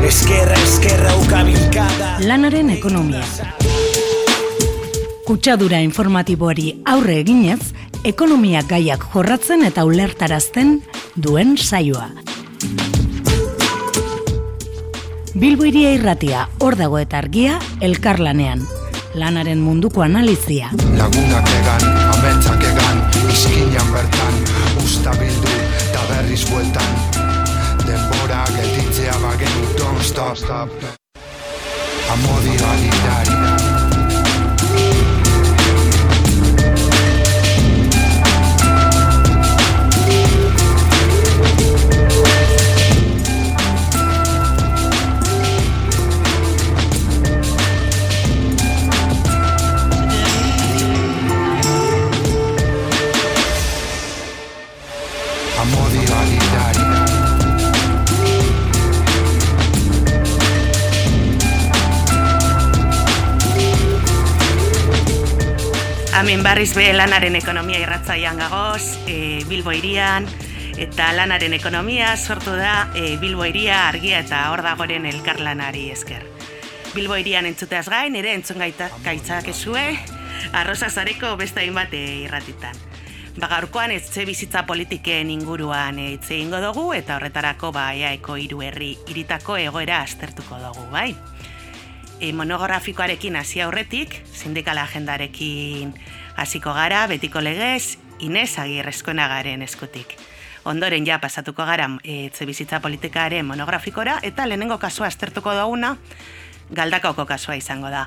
Eskerra, eskerra, ukabilkada Lanaren ekonomia. Kutsadura informatiboari aurre eginez, ekonomia gaiak jorratzen eta ulertarazten duen saioa. Bilbo iria irratia, hor dago eta argia, elkarlanean. Lanaren munduko analizia. Lagunak egan, ametsak egan, izkinan bertan, usta bildu, eta berriz bueltan. stop, stop. I'm on the di vanità Hemen barriz be lanaren ekonomia irratzaian gagoz, e, Bilbo irian, eta lanaren ekonomia sortu da e, Bilbo iria argia eta hor dagoren elkarlanari esker. Bilbo irian entzuteaz gain, ere entzun gaita, gaitzak ezue, arroza zareko beste hainbat e, irratitan. Ba, gaurkoan etxe bizitza politiken inguruan hitz egingo dugu eta horretarako ba eaeko hiru herri iritako egoera aztertuko dugu, bai? E, monografikoarekin hasi aurretik, sindikala agendarekin hasiko gara, betiko legez, Inez Agirrezkoenagaren eskutik. Ondoren ja pasatuko gara e, etxe bizitza politikaren monografikora eta lehenengo kasua aztertuko duguna galdakaoko kasua izango da.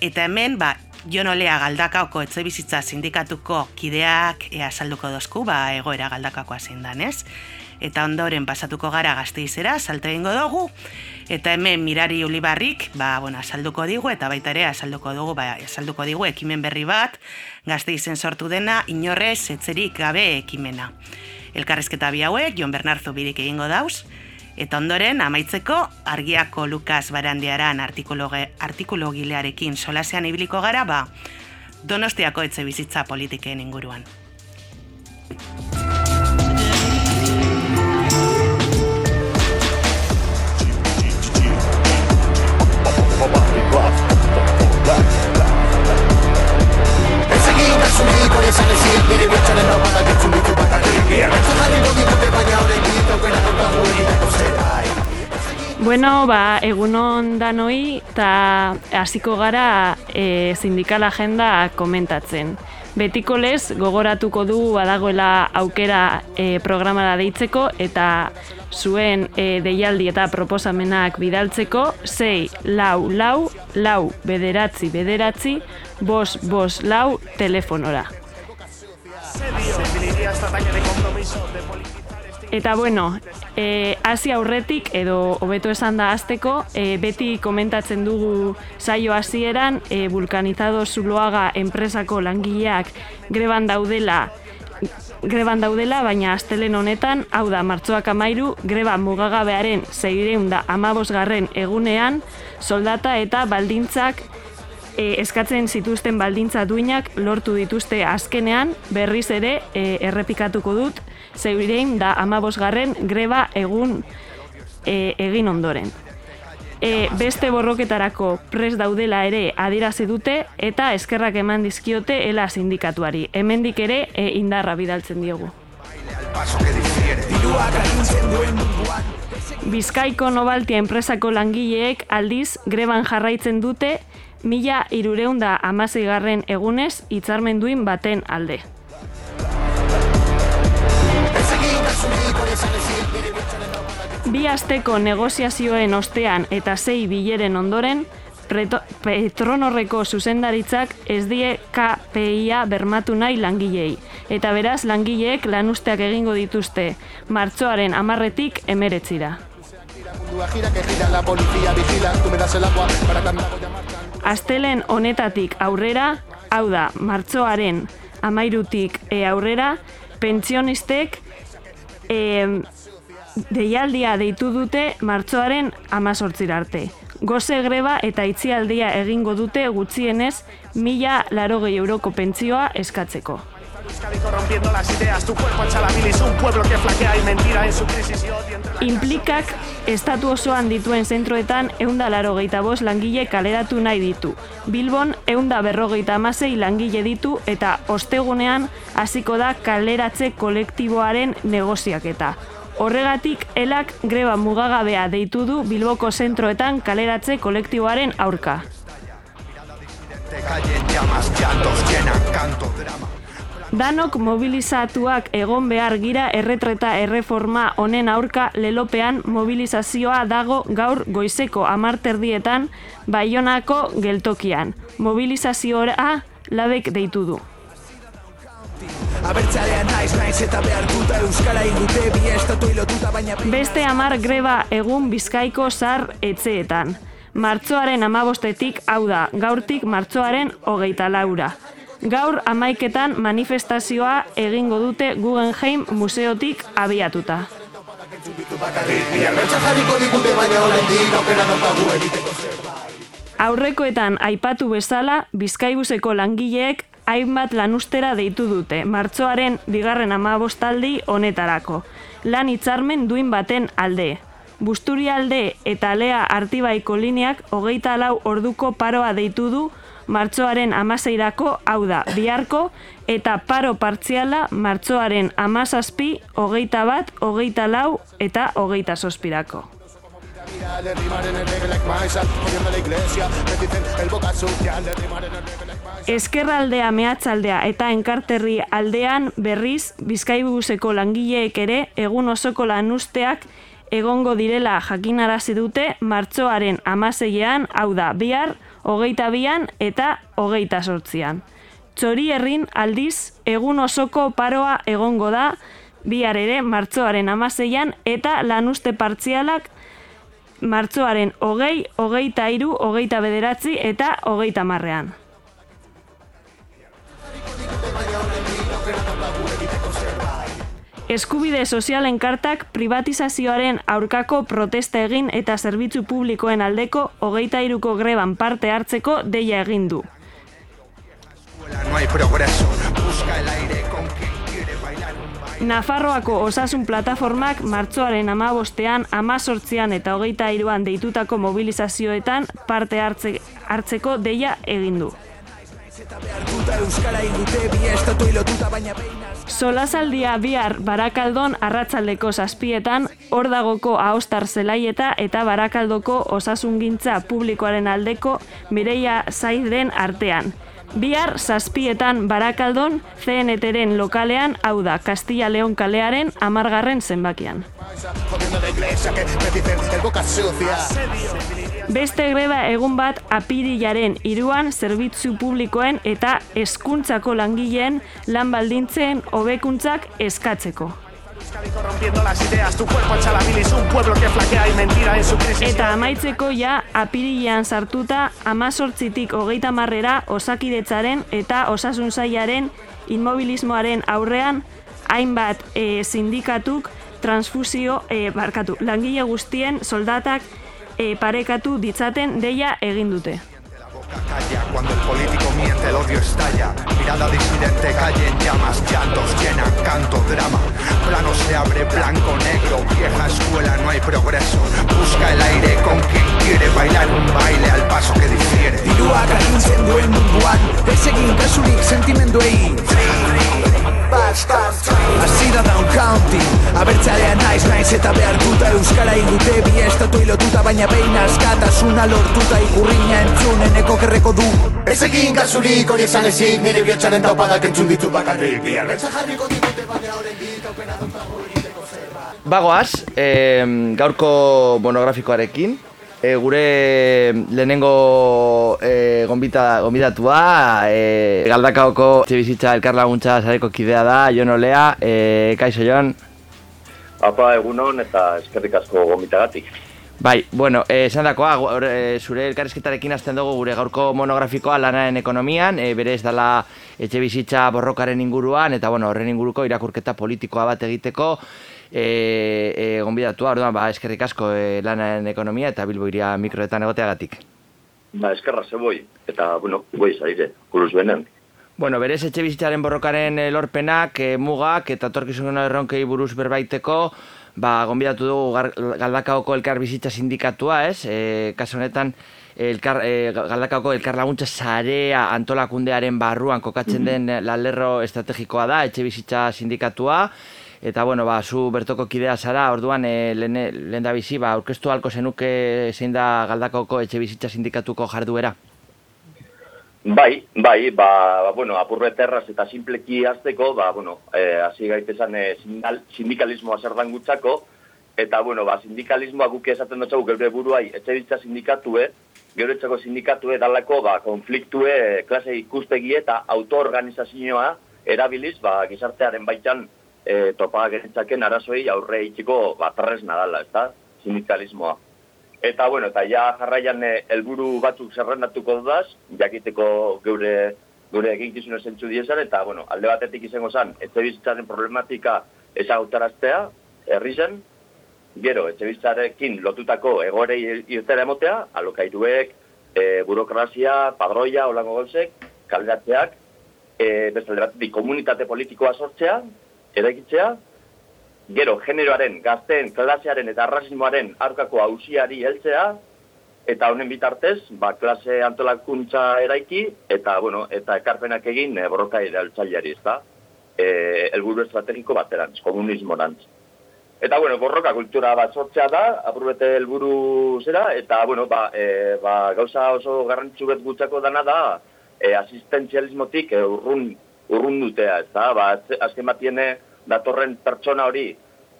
Eta hemen, ba, jonolea galdakaoko etxe bizitza sindikatuko kideak ea salduko dozku, ba, egoera galdakakoa zein dan, ez? Eta ondoren pasatuko gara gazteizera, salto egingo dugu, eta hemen mirari ulibarrik, ba, bueno, salduko digu, eta baita ere, salduko dugu, ba, salduko digu ekimen berri bat, gazteizen sortu dena, inorrez, etzerik gabe ekimena. Elkarrezketa bi hauek, Jon Bernardo birik egingo dauz, Eta ondoren, amaitzeko, argiako Lukas Barandiaran artikuloge, artikulogilearekin solasean ibiliko gara, ba, donostiako etxe bizitza politiken inguruan. Bueno, ba, egunon danoi eta hasiko gara e, sindikal agenda komentatzen. Betiko lez, gogoratuko du badagoela aukera e, programara deitzeko eta zuen e, deialdi eta proposamenak bidaltzeko, sei, lau, lau, lau, bederatzi, bederatzi, bos, bos, lau, telefonora. Eta bueno, e, hasi aurretik edo hobeto esan da hasteko, e, beti komentatzen dugu saio hasieran, e, vulkanizado zuloaga enpresako langileak greban daudela greban daudela, baina astelen honetan, hau da, martxoak amairu, greba mugagabearen zeireun da amabosgarren egunean, soldata eta baldintzak e, eskatzen zituzten baldintza duinak lortu dituzte azkenean, berriz ere e, errepikatuko dut, zeurein da amabosgarren greba egun e, egin ondoren. E, beste borroketarako pres daudela ere adierazi dute eta eskerrak eman dizkiote ela sindikatuari. Hemendik ere e, indarra bidaltzen diogu. Bizkaiko Nobaltia enpresako langileek aldiz greban jarraitzen dute mila irureunda amaseigarren egunez hitzarmen duin baten alde. Bi asteko negoziazioen ostean eta sei bileren ondoren, Petronorreko zuzendaritzak ez die KPIa bermatu nahi langilei. Eta beraz, langileek lanusteak egingo dituzte, martxoaren amarretik emeretzira. Astelen honetatik aurrera, hau da, martxoaren amairutik e aurrera, pentsionistek e, deialdia deitu dute martxoaren amazortzira arte. Goze greba eta itzialdia egingo dute gutxienez mila larogei euroko pentsioa eskatzeko. Corrompiendo las ideas, tu cuerpo bilis, un pueblo que flaquea y mentira en su crisis Implikak estatu osoan dituen zentroetan eunda laro geita bost langile kaleratu nahi ditu. Bilbon eunda berrogeita amasei langile ditu eta ostegunean hasiko da kaleratze kolektiboaren negoziaketa. Horregatik, elak greba mugagabea deitu du Bilboko zentroetan kaleratze kolektiboaren aurka. Danok mobilizatuak egon behar gira erretreta erreforma honen aurka lelopean mobilizazioa dago gaur goizeko amarterdietan Baionako geltokian. Mobilizazioa labek deitu du. Abertzalean naiz naiz eta behartuta Euskara ingute bi estatu lotuta baina Beste amar greba egun bizkaiko zar etxeetan. Martzoaren amabostetik, hau da, gaurtik martzoaren hogeita laura. Gaur amaiketan manifestazioa egingo dute Guggenheim museotik abiatuta. Aurrekoetan aipatu bezala, Bizkaibuseko langileek hainbat lanustera deitu dute, martzoaren bigarren amabostaldi honetarako. Lan hitzarmen duin baten alde. Busturi alde eta lea artibaiko lineak hogeita lau orduko paroa deitu du martzoaren amaseirako, hau da, biharko, eta paro partziala martzoaren amazazpi, hogeita bat, hogeita lau eta hogeita sospirako. Eskerraldea mehatzaldea eta enkarterri aldean berriz Bizkaibuseko langileek ere egun osoko lanusteak egongo direla jakinarazi dute martzoaren amaseian, hau da, bihar, hogeita bian eta hogeita sortzian. Txori herrin aldiz egun osoko paroa egongo da, bihar ere martzoaren amaseian eta lanuste partzialak martzoaren hogei, hogeita iru, hogeita bederatzi eta hogeita marrean. Eskubide sozialen kartak privatizazioaren aurkako protesta egin eta zerbitzu publikoen aldeko hogeita iruko greban parte hartzeko deia egin du. Nafarroako osasun plataformak martzoaren amabostean, amazortzian eta hogeita iruan deitutako mobilizazioetan parte hartze, hartzeko deia egin du. Solasaldia bihar Barakaldon arratsaldeko zazpietan, hor dagoko ahostar zelaieta eta Barakaldoko osasungintza publikoaren aldeko Mireia Zaiden artean. Bihar zazpietan Barakaldon CNTren lokalean, hau da, Castilla León kalearen amargarren zenbakian. Beste greba egun bat apirilaren iruan zerbitzu publikoen eta hezkuntzako langileen lan baldintzen hobekuntzak eskatzeko. Eta amaitzeko ja apirilean sartuta amazortzitik hogeita marrera osakidetzaren eta osasun sailaren inmobilismoaren aurrean hainbat e, sindikatuk transfusio, e, barkatu, langile guztien soldatak e, parekatu ditzaten deia egin dute. Calla cuando el político miente, el odio estalla. Mirada disidente, calle en llamas, llantos llenan canto, drama. Plano se abre, blanco, negro, vieja escuela, no hay progreso. Busca el aire con quien quiere bailar un baile al paso que difiere. Diruak agintzen duen munduan Ez egin kasurik sentimenduei Hasi da down county Abertzalean naiz naiz eta behartuta Euskara ingute. Bi estatu lotuta Baina behin askatasuna lortuta. Ikurriña entzuneneko kerreko du. Ez egin kasurik hori esan ezik. Nire bihotxaren taupadak entzun ditu bakarrik. Biarretza jarriko digute baina horrendik egiteko zerbait Bagoaz, e, gaurko monografikoarekin, e, gure lehenengo e, gonbita, gonbitatua, e, galdakaoko bizitza elkarlaguntza zareko kidea da, Jon Olea, e, kaixo Jon. Apa, egunon eta eskerrik asko gomitagatik. Bai, bueno, esan dakoa, zure elkarrizketarekin hasten dugu gure gaurko monografikoa lanaren ekonomian, e, berez dala etxe bizitza borrokaren inguruan, eta bueno, horren inguruko irakurketa politikoa bat egiteko, e, e, gonbidatua, orduan, ba, eskerrik asko e, lanaren ekonomia eta bilbo iria mikroetan egoteagatik. Ba, eskerra zeboi, eta, bueno, goi zaire, kuruz benen. Bueno, berez etxe bizitzaren borrokaren lorpenak, e, mugak eta torkizun erronkei buruz berbaiteko, ba, gonbidatu dugu galdakaoko elkar bizitza sindikatua, ez? E, kaso honetan, elkar, e, galdakaoko elkar laguntza zarea antolakundearen barruan kokatzen den lalerro estrategikoa da, etxe bizitza sindikatua, eta bueno, ba, zu bertoko kidea zara, orduan e, lehen, da bizi, ba, aurkeztu halko zenuke zein da galdakaoko etxe bizitza sindikatuko jarduera? Bai, bai, ba, ba bueno, apurre terraz eta simpleki azteko, ba, bueno, eh, hasi gaitezan sindikal, sindikalismoa zer dan gutzako, eta, bueno, ba, sindikalismoa guk esaten dutxagu geure buruai, etxe bizitza sindikatue, geure etxako sindikatue dalako, ba, konfliktue, klase ikustegi eta autoorganizazioa erabiliz, ba, gizartearen baitan e, topa geritzaken arazoei aurre itxiko, ba, tarrez nadala, ez da, sindikalismoa. Eta, bueno, eta ja jarraian eh, helburu batzuk zerrendatuko dudaz, jakiteko geure gure eginkizun esentzu diezan, eta, bueno, alde batetik izango zen, etxe bizitzaren problematika ezagutaraztea, herri zen, gero, etxe bizitzarekin lotutako egorei irtera emotea, alokairuek, e, burokrazia, padroia, holango gauzek, kalderatzeak, e, beste alde batetik komunitate politikoa sortzea, eraikitzea, gero generoaren, gazten, klasearen eta arrasismoaren aurkako hausiari heltzea, eta honen bitartez, ba, klase antolakuntza eraiki, eta, bueno, eta ekarpenak egin e, borroka iraltzaileari, ez da? E, elburu estrategiko baterantz, komunismorantz. Eta, bueno, borroka kultura bat sortzea da, apurbete helburu zera, eta, bueno, ba, e, ba, gauza oso garrantzu bet dana da, e, asistentzialismotik e, urrun, urrun dutea, ez da? Ba, azken batiene, datorren pertsona hori,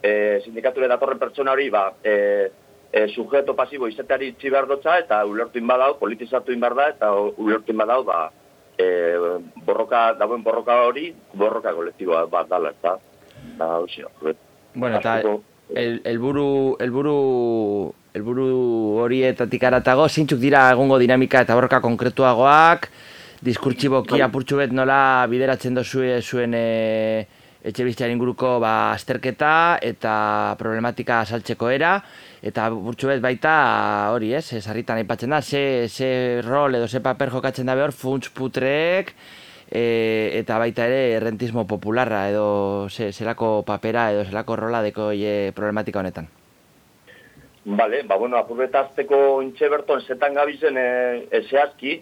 e, sindikature datorren pertsona hori, ba, e, e, sujeto pasibo izateari itxi behar dutza, eta ulertu inbadau, politizatu inbar da, eta ulertu inbadau, ba, e, borroka, dauen borroka hori, borroka kolektiboa bat dala, eta, da, osio, Bueno, eta el, elburu, elburu, elburu horietatik aratago, zeintzuk dira egungo dinamika eta borroka konkretuagoak, diskurtsiboki apurtxu bet nola bideratzen dozu zuen e, etxe biztearen inguruko ba, azterketa eta problematika saltzeko era, eta burtsu bet baita hori ez, ez aipatzen da, ze, ze rol edo ze paper jokatzen da behor, funts putreek, e, eta baita ere errentismo popularra edo ze, zelako papera edo zelako rola deko e, problematika honetan. Bale, ba, bueno, apurbetazteko intxe berton zetan gabizen e, e, zehazki,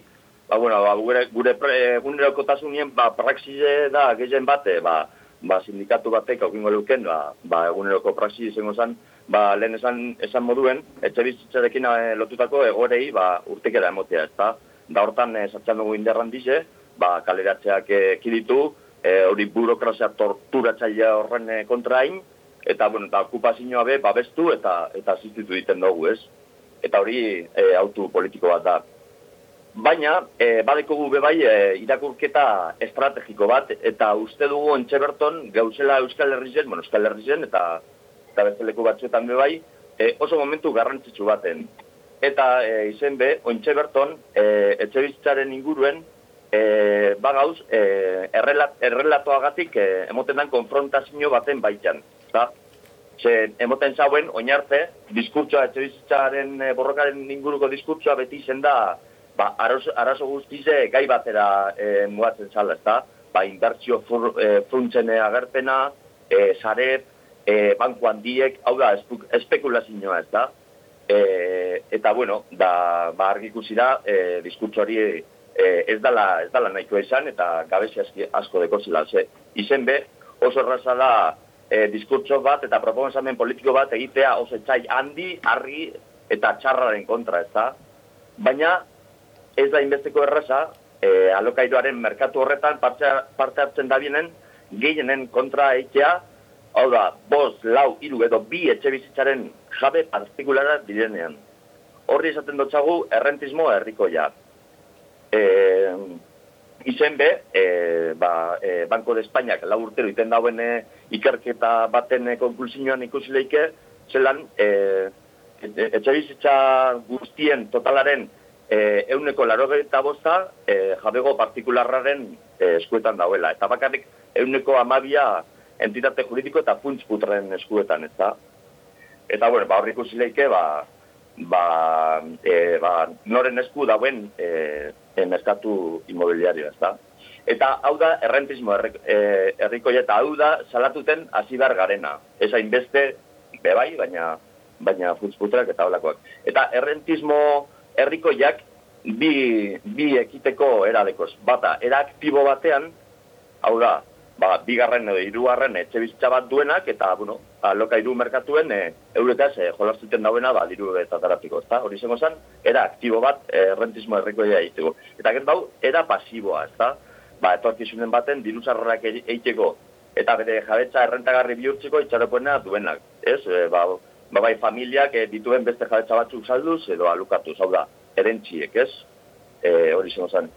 ba, bueno, ba, gure, gure egunerokotasunien ba, praxize da gehien bate, ba, ba, sindikatu batek aukingo luken, ba, ba, eguneroko praxi izango zen, ba, lehen esan, esan moduen, etxe bizitzarekin eh, lotutako egorei ba, urtekera emotea, ez da? Hortan, e, dugu inderran dize, ba, kaleratzeak ekiditu, e, hori burokrazia torturatzaile horren e, kontrain, eta, bueno, eta okupazioa be, babestu eta eta asistitu egiten dugu, ez? Eta hori e, autu politiko bat da. Baina, e, badeko gu bai e, irakurketa estrategiko bat, eta uste dugu ontxe berton, gauzela Euskal Herrizen, bueno, Euskal Herrizen, eta, eta bezaleko batzuetan be bai, e, oso momentu garrantzitsu baten. Eta e, izen be, ontxe berton, e, etxe bizitzaren inguruen, e, bagauz, e, errelat, errelatoagatik e, emoten den konfrontazio baten baitan. Eta, Ze, emoten zauen, oinarte, diskurtsoa, etxe bizitzaren e, borrokaren inguruko diskurtsoa beti izen da, ba, arazo, arazo guztize gai batera e, mugatzen zala, ez da? Ba, inbertsio fur, e, fruntzen agerpena, e, zaret, e, banku handiek, hau da, espekulazioa, ez da? E, eta, bueno, da, ba, argikusi da, e, diskurtso hori e, ez dala, ez dala nahiko esan, eta gabezi asko deko zila, ze, izen be, oso erraza da, e, diskurtso bat eta proposamen politiko bat egitea oso etxai handi, argi eta txarraren kontra, ez da? Baina, ez da inbesteko erraza, e, alokairuaren merkatu horretan parte, parte hartzen da bienen, gehienen kontra eitea, hau da, bost, lau, iru edo bi etxe bizitzaren jabe partikulara direnean. Horri esaten dutxagu errentismo herrikoia. E, izen be, e, ba, e, Banko de Espainiak lau urtero iten dauen ikerketa baten konklusioan ikusi leike, zelan, e, etxe bizitza guztien totalaren eh, euneko laro eta bosta eh, jabego partikularraren eh, eskuetan dauela. Eta bakarrik euneko amabia entitate juridiko eta funts putren eskuetan, ez da? Eta, bueno, ba, horrik usileike, ba, ba, e, ba, noren esku dauen e, merkatu imobiliario, ez da? Eta hau da, errentismo erriko eta hau da, salatuten hasi garena. Ez hainbeste bebai, baina baina futzputrak eta holakoak. Eta errentismo herrikoiak bi, bi ekiteko eradekoz. Bata, era aktibo batean, hau da, ba, bigarren edo hirugarren etxe bizitza bat duenak, eta, bueno, ba, lokairu merkatuen e, euretaz e, jolastuten dauena, ba, diru eta tarapiko, ezta? Hori zengo zen, era aktibo bat e, rentismo errikoia egiteko. Eta gero bau, era pasiboa, ezta? Ba, etorkizunen baten diru zarrorak egiteko, eta bere jabetza errentagarri bihurtzeko itxaropoena duenak, ez? E, ba, ba, bai familiak e, dituen beste jabetza batzuk salduz edo alukatuz, hau da, erentziek, ez? E, hori zengo zen.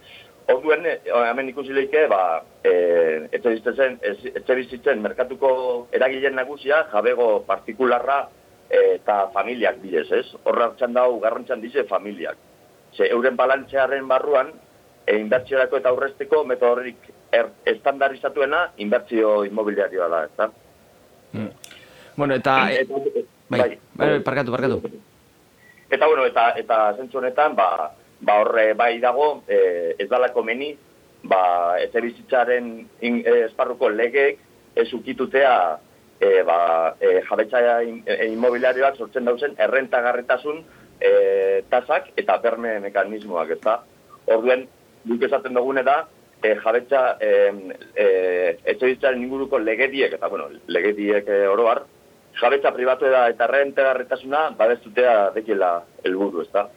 Orduen, eh, hemen ikusi lehike, ba, e, etxe, bizitzen, etxe bizitzen merkatuko eragileen nagusia, jabego partikularra eta familiak bidez, ez? Horra hartzen dau, garrantzan dize familiak. Ze, euren balantzearen barruan, e, inbertsiorako eta aurrezteko metodorrik er, estandarizatuena inbertsio inmobiliarioa da, ez da? Mm. Bueno, eta... E, bai, bai, bai, parkatu, parkatu. Eta, bueno, eta, eta zentzu honetan, ba, ba horre bai dago, e, ez dalako meni, ba, ez bizitzaren in, e, esparruko legeek ez ukitutea e, ba, e, jabetza inmobiliarioak sortzen dauzen errentagarretasun e, tasak eta berme mekanismoak, ez da? Orduen, duk esaten dugune da, e, jabetza e, e, etxe bizitzaren inguruko legediek, eta bueno, legediek e, oroar, jabetza pribatu da eta errentagarretasuna babestutea dekila helburu, ez da?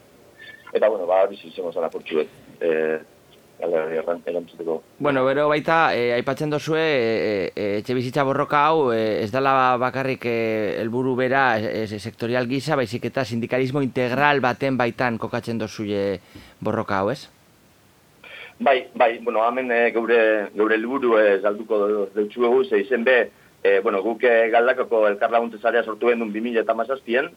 Eta, bueno, ba, bizi izango zan apurtxuet. Eh, Bueno, bero baita, eh, aipatzen dozue, eh, eh, etxe bizitza borroka hau, eh, ez dala bakarrik helburu bera eh, sektorial gisa, baizik eta sindikalismo integral baten baitan kokatzen dozue borroka hau, ez? Bai, bai, bueno, hamen eh, geure, geure helburu ez alduko deutxu egu, ze izen be, eh, bueno, guk eh, galdakoko elkarlaguntzezarea sortu bendun 2000 eta mazazpien,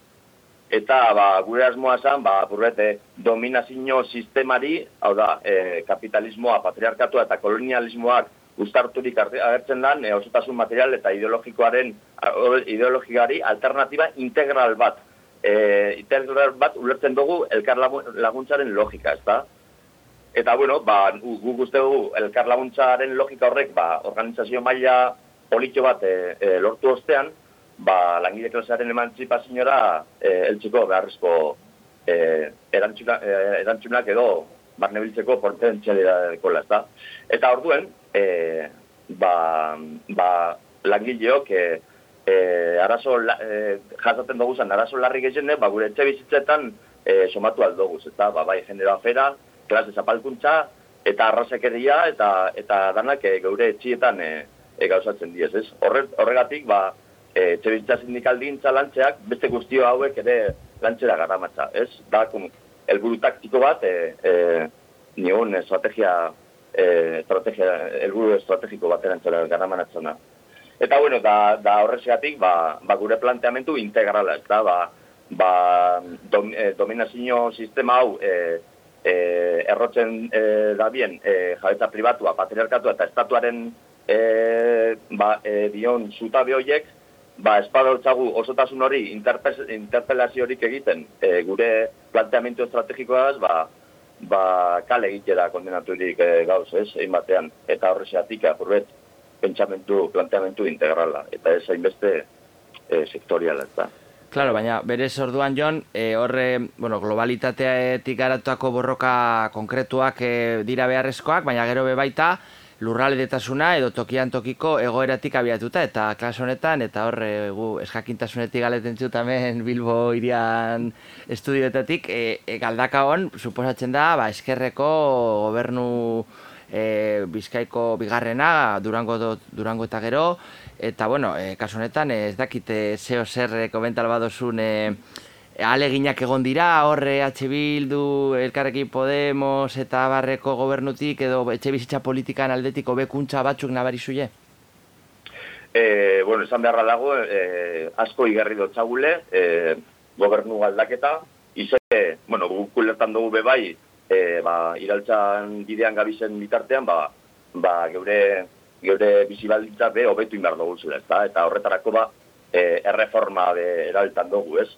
eta ba, gure asmoa zen, ba, burbete, dominazio sistemari, hau da, e, kapitalismoa, patriarkatua eta kolonialismoak guztarturik agertzen dan, e, osotasun material eta ideologikoaren, ideologikari alternatiba integral bat. E, integral bat ulertzen dugu elkar laguntzaren logika, ez da? Eta, bueno, ba, gu guzti dugu elkar laguntzaren logika horrek, ba, organizazio maila politio bat e, e, lortu ostean, ba, langile klasearen emantzipazioa e, eltsiko beharrezko e, erantzuna, e, erantzunak edo barne biltzeko portentzialidadeko da. Eta orduen, e, ba, ba, langileok e, e, arazo, e, jasaten dugu zen, arazo larri gehiene, ba, gure etxe bizitzetan e, somatu aldoguz, eta ba, bai, genero afera, klase zapalkuntza, eta arrazekeria, eta, eta danak e, geure etxietan e, e, gauzatzen diez, ez? horregatik, ba, e, txebizitza sindikaldintza lantzeak beste guztio hauek ere lantzera garamatza, ez? Da, kum, elburu taktiko bat, e, e, nion estrategia, e, estrategia, elburu estrategiko bat erantzera garamanatzena. Eta, bueno, da, da horreziatik, ba, ba gure planteamentu integrala, ez da, ba, ba dom, e, dominazio sistema hau e, e, errotzen e, da bien, e, jabetza pribatua, patriarkatua eta estatuaren e, ba, e, dion zutabe horiek, ba, espada utzagu osotasun hori interpelazio horik egiten. E, gure planteamentu estrategikoaz, ba, ba, kale egitera kondenaturik e, gauz, ez, egin batean, eta horrezeatik apurbet pentsamentu, planteamentu integrala, eta ez hainbeste e, sektoriala, eta. Claro, baina berez orduan Jon, e, horre, bueno, globalitateatik garatuako borroka konkretuak e, dira beharrezkoak, baina gero be baita, lurraldetasuna edo tokian tokiko egoeratik abiatuta eta klas honetan eta horre gu eskakintasunetik galeten hemen Bilbo irian estudioetatik e, e, galdaka suposatzen da ba, eskerreko gobernu e, bizkaiko bigarrena durango, durango eta gero eta bueno, e, kasu honetan ez dakite zeo zer komental badozun e, aleginak egon dira, horre H. Bildu, Elkarrekin Podemos eta barreko gobernutik edo etxe bizitza politikan aldetiko bekuntza batzuk nabari zuie? E, bueno, esan beharra dago, e, asko igarri dutxagule, e, gobernu galdaketa, ize, bueno, gukulertan dugu bebai, e, ba, iraltzan gidean gabizen bitartean, ba, ba, geure, geure bizibalditza be hobetu inbar dugu zure, eta horretarako ba, e, erreforma be eraltan dugu, ez?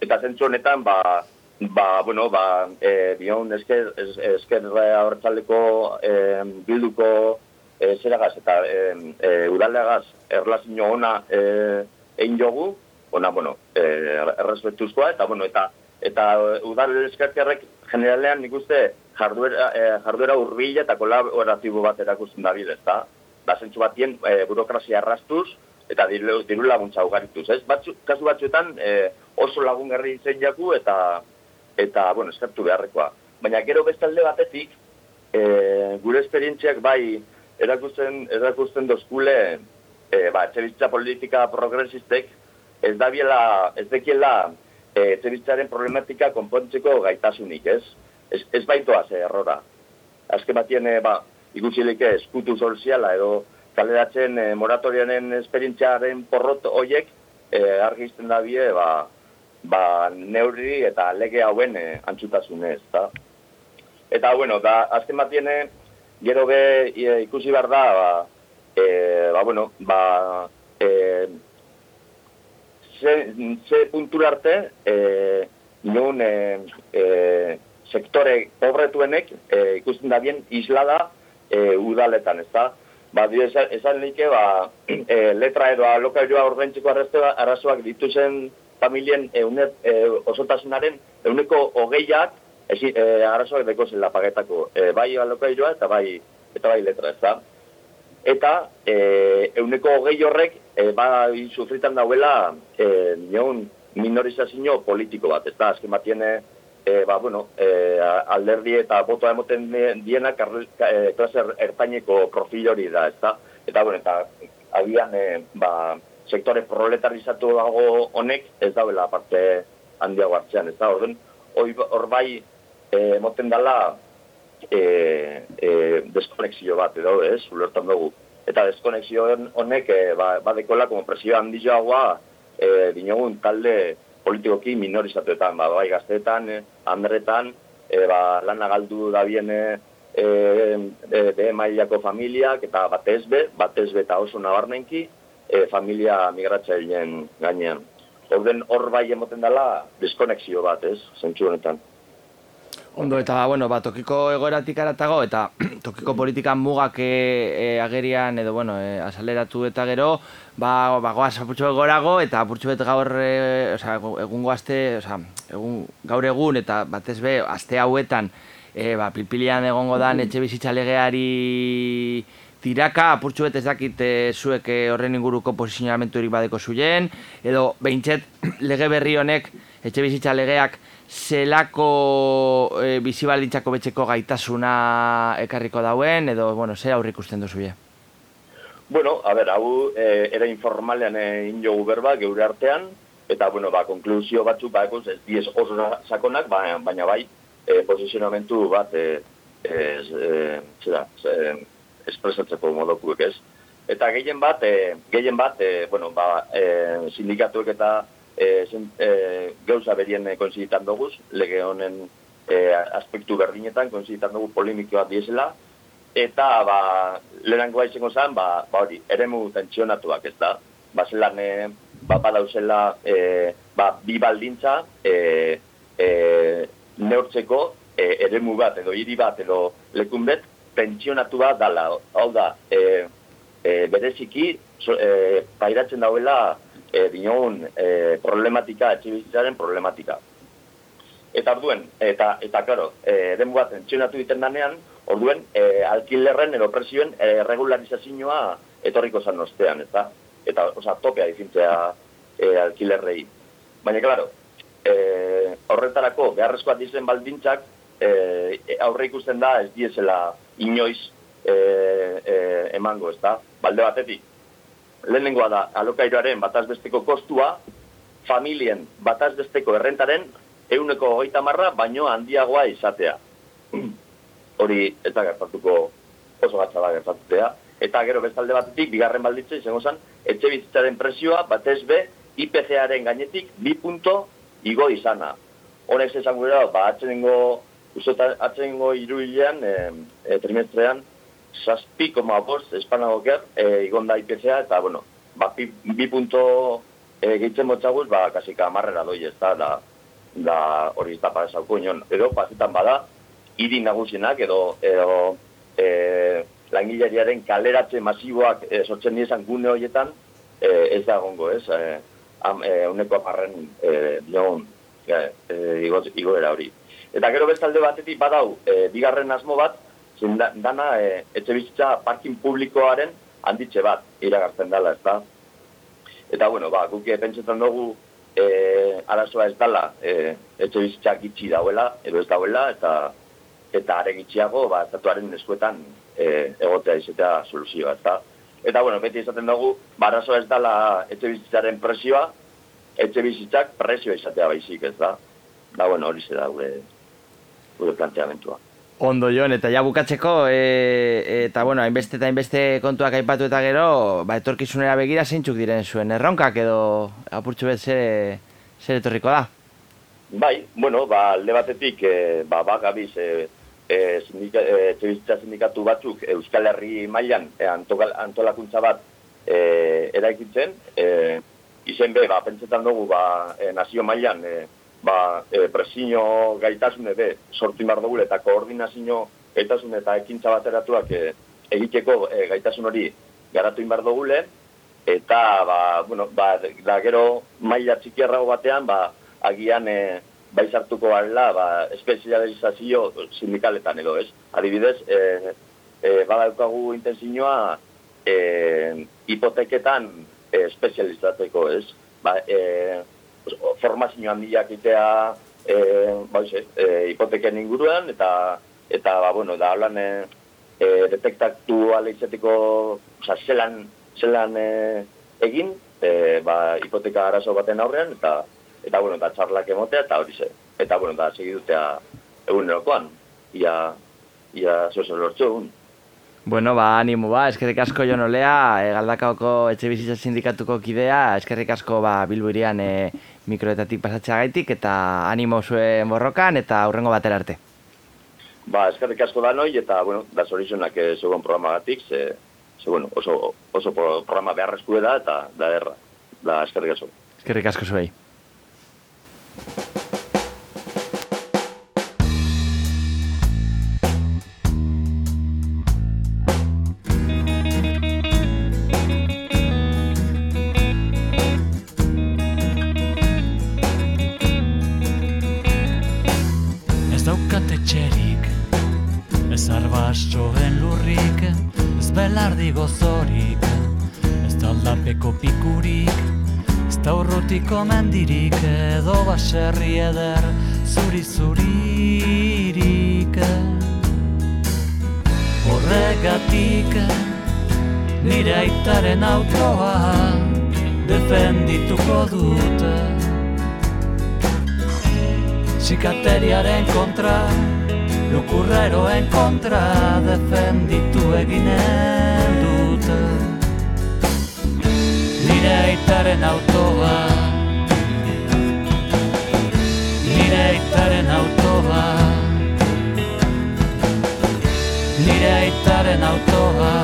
Eta zentzu honetan, ba, ba, bueno, ba, e, bion, esker, esker abertzaleko e, bilduko e, zeragaz eta e, e, udaleagaz erlazio ona e, egin jogu, ona, bueno, e, errespetuzkoa, eta, bueno, eta eta udal eskerkerrek generalean nik uste jarduera, e, jarduera urbila eta kolaboratibo bat erakusten da bidez, da? Da, zentsu batien e, burokrazia arrastuz eta diru, diru laguntza ugarituz, ez? Batzu, kasu batzuetan e, oso lagungarri zein jaku eta, eta bueno, eskertu beharrekoa. Baina gero bestalde batetik, e, gure esperientziak bai erakusten, erakusten dozkule, e, ba, etxebizitza politika progresistek, ez da biela, ez dekiela, e, problematika konpontzeko gaitasunik, ez? Ez, ez baitoa ze errora. Azken batien, e, ba, ikusilike eskutu soziala edo kaleratzen e, moratorianen esperientziaren porrot hoiek e, argizten da bie, ba, ba, neurri eta lege hauen e, antzutasunez, eta Eta, bueno, da, azken batien, gero be e, ikusi behar da, ba, e, ba, bueno, ba, e, ze, ze puntura arte e, nun e, e, sektore pobretuenek e, ikusten da bien islada e, udaletan, ez da? Ba, dio, esan, esan like, ba, e, letra edo alokailoa ordaintzeko arazoak dituzen familien eunet, e, osotasunaren euneko hogeiak ezi, e, arazoak deko zela pagetako. E, bai alokailoa eta bai, eta bai letra, ez da? eta e, euneko hogei horrek e, ba, sufritan dauela e, nion minorizazio politiko bat, ez da, azken bat tiene, e, ba, bueno, e, alderdi eta botoa emoten diena e, klase er, ertaineko profil hori da, ez da, eta, bueno, eta agian, e, ba, sektore proletarizatu dago honek ez dauela parte handiago hartzean, ez da, orden, hor bai, emoten dala, e, e, deskonexio bat edo, ez, ulertan dugu. Eta deskonexio honek, e, ba, badekola, como presio handiagoa, e, dinogun talde politikoki minorizatuetan, ba, bai gazteetan, e, andretan, e, ba, lan agaldu da biene e, e, de mailako familiak, eta batezbe, batezbe eta oso nabarnenki, e, familia migratzaileen gainean. Orden hor bai emoten dela deskonexio bat, ez, zentsu honetan. Ondo, eta, bueno, ba, tokiko egoeratik aratago, eta tokiko politikan mugak e, agerian, edo, bueno, e, asaleratu eta gero, ba, ba goaz, apurtxo egorago, eta apurtxo bet gaur, e, oza, egun goazte, oza, egun, gaur egun, eta batez be, azte hauetan, e, ba, pilpilian egongo dan, etxe bizitza legeari tiraka, apurtxo bet ez dakit e, zuek horren inguruko posizionamentu badeko zuien, edo, behintxet, lege berri honek, etxe bizitza legeak, zelako e, bizibaldintzako betxeko gaitasuna ekarriko dauen, edo, bueno, ze aurrik usten duzu Bueno, a ber, hau e, era informalean egin jogu berba, geure artean, eta, bueno, ba, konklusio batzuk, ba, ez diez oso sakonak, ba, baina bai, e, posizionamentu bat, e, e, zera, e, espresatzeko modokuek ez. Eta gehien bat, e, gehien bat, e, bueno, ba, e, sindikatuek eta e, zen, e, gauza berien e, konsiditan dugu, lege honen e, aspektu berdinetan konsiditan dugu polemikoa diesela, eta ba, lehenango izango zen, ba, ba hori, eremu tentsionatuak ez da, ba zelan, e, ba, badauzela, e, ba, bi baldintza, e, e, neurtzeko, e, eremu bat, edo hiri bat, edo lekunbet, tentsionatu bat dala, hau da, e, e, bereziki, so, e, pairatzen dauela, e, dinogun e, problematika, etxibizitzaren problematika. Eta orduen, eta, eta klaro, e, den bat entxionatu diten danean, orduen, e, alkilerren edo presioen e, regularizazioa etorriko zan ostean, eta, eta oza, topea izintzea e, alkilerrei. Baina, klaro, e, horretarako, beharrezkoa dizen baldintzak, e, aurre ikusten da, ez diezela inoiz e, e, emango, ez da, balde batetik, lehenengoa da alokairoaren batazbesteko kostua, familien batazbesteko errentaren euneko hogeita marra, baino handiagoa izatea. Hori ez gertatuko oso gatsa da gertatutea. Eta gero bestalde batetik, bigarren balditze, izango zen, etxe bizitzaren presioa batez be, IPC-aren gainetik bi punto igo izana. Honek esan gure da, ba, atzenengo, atzenengo iruilean, e, trimestrean, saspi koma bost espanagoker e, igonda IPCA eta bueno, ba, bi, bi punto e, gehitzen motxaguz, ba, kasika amarrera doi ez da, da, da hori ez da pasauko inon. Edo, pasetan bada, hiri nagusienak edo, edo e, langileriaren kaleratze masiboak e, sortzen nizan gune horietan, e, ez da gongo, ez? E, am, e, uneko aparren e, dion e, igo, igoera hori. Eta gero bestalde batetik badau, e, bigarren asmo bat, zin da, dana e, etxe bizitza parkin publikoaren handitxe bat iragartzen dela, ez da? Eta, bueno, ba, guk pentsetan dugu e, arazoa ez dela e, etxe bizitzak itxi dauela, edo ez dauela, eta eta are gitxiago, ba, estatuaren eskuetan e, egotea izatea soluzioa, ez da? Eta, bueno, beti izaten dugu, ba, arazoa ez dela etxe bizitzaren presioa, etxe bizitzak presioa izatea baizik, ez da? Da, bueno, hori zera gure, gure planteamentua. Ondo joan, eta ja bukatzeko, e, eta bueno, hainbeste eta hainbeste kontuak aipatu eta gero, ba, etorkizunera begira zeintzuk diren zuen erronkak edo apurtxu bet zer, zer etorriko da? Bai, bueno, ba, alde batetik, e, ba, ba, gabiz, e, e, sindika, e, sindikatu batzuk Euskal Herri mailan e, antolakuntza bat e, eraikitzen, e, izen be, ba, pentsetan dugu, ba, e, nazio mailan, e, ba, e, presio gaitasune be, sortu inbar dugu, eta koordinazio gaitasune eta ekintza bateratuak e, egiteko e, gaitasun hori garatu inbar dugu eta, ba, bueno, ba, da gero maila txikiarrago batean, ba, agian e, bai sartuko garela, ba, espezializazio sindikaletan edo, ez? Adibidez, e, e, badaukagu intenzioa e, hipoteketan e, espezializateko, ez? Ba, e, formazio handiak itea e, ba, e, hipoteken inguruan, eta, eta ba, bueno, da holan e, detektatu aleizeteko, oza, zelan, zelan e, egin, e, ba, hipoteka arazo baten aurrean, eta, eta bueno, eta txarlak emotea, eta hori ze. Eta, bueno, da, segidutea egun erokoan, ia, ia zozo lortzu egun. Bueno, ba, animo, ba, eskerrik asko jo nolea, e, galdakaoko etxe bizitza sindikatuko kidea, eskerrik asko, ba, bilbu irian e, mikroetatik pasatzea gaitik, eta animo zuen borrokan, eta aurrengo batera arte. Ba, eskerrik asko da noi, eta, bueno, da zorizunak e, zegoen programa gatik, ze, ze, bueno, oso, oso programa beharrezku da, eta da erra, da eskerrik asko. Eskerrik asko zuei. Urrutiko mendirik edo baserri eder zuri zuririk. Horregatik nire aitaren autoa defendituko dute Zikateriaren kontra, lukurreroen kontra defenditu eginen dute nire aitaren autoa. Nire aitaren autoa. Nire aitaren autoa.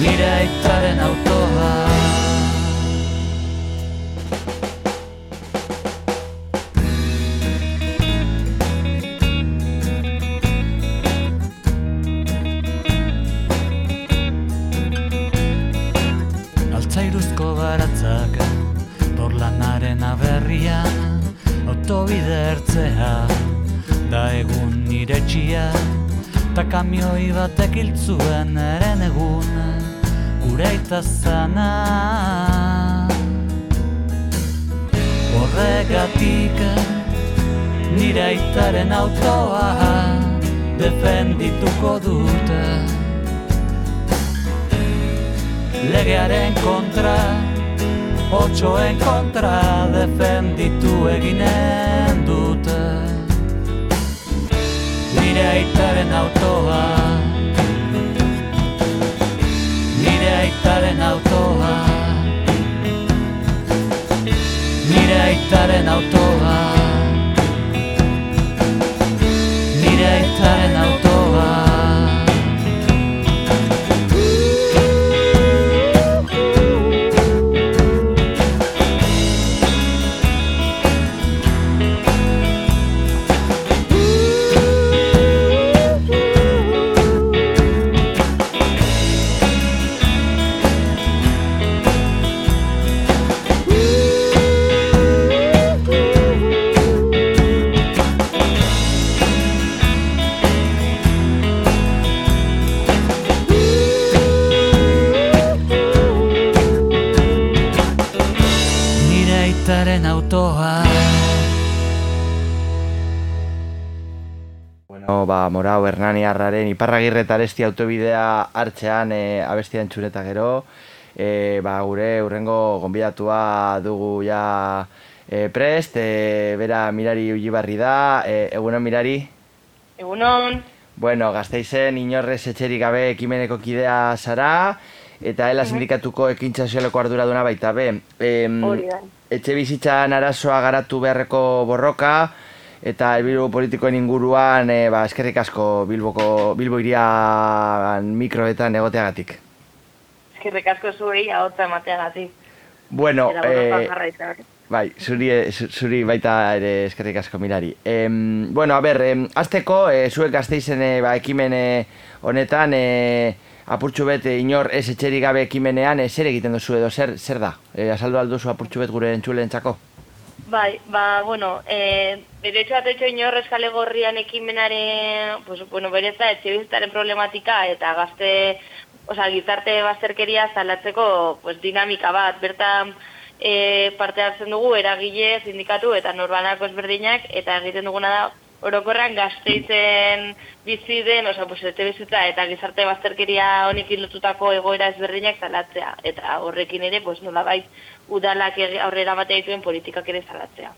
Nire aitaren autoa Ta kamioi batek iltzuen eren egun Gure aita zana Horregatik Nire aitaren autoa Defendituko dute Legearen kontra Otsoen kontra Defenditu eginen dute nire aitaren autoa. Nire aitaren autoa. Nire aitaren autoa Morao Hernaniarraren Iparragirre eta Aresti autobidea hartzean e, abestia entzuneta gero. E, ba, gure urrengo gonbidatua dugu ja e, prest, e, bera Mirari Ulibarri da, e, egunon Mirari? Egunon. Bueno, gazteizen inorrez etxerik gabe ekimeneko kidea zara, eta ela sindikatuko ekintza sozialeko arduraduna baita, be. Da. etxe bizitzan arazoa garatu beharreko borroka, eta helburu politikoen inguruan, e, ba, eskerrik asko Bilboko, Bilbo irian mikroetan egoteagatik. Eskerrik asko zuei ahotza emateagatik. Bueno, eh. Bai, zuri, zu- zuri baita ere eskerrik asko mirari. Em, bueno, a ber, em, azteko, e, zuek gazteizen e, ba, ekimen e, honetan, e, apurtxu bet inor ez etxerik gabe ekimenean, e, zer egiten duzu edo, zer, zer da? E, azaldu alduzu apurtxu bet gure entzuleen txako? Bai, ba, bueno, derecho a techo inorrez kale gorrian ekimenaren, pues, bueno, berez da, etxe bizitzaren problematika eta gazte, osea, gizarte bazterkeria zalatzeko pues, dinamika bat, bertan e, parte hartzen dugu eragile, sindikatu eta norbanako ezberdinak, eta egiten duguna da, orokorran gazteitzen bizi den, osea, pues, etxe bizitza eta gizarte bazterkeria honekin lotutako egoera ezberdinak zalatzea, eta horrekin ere, pues, nolabait, udalak ege- aurrera batea dituen politikak ere zalatzea.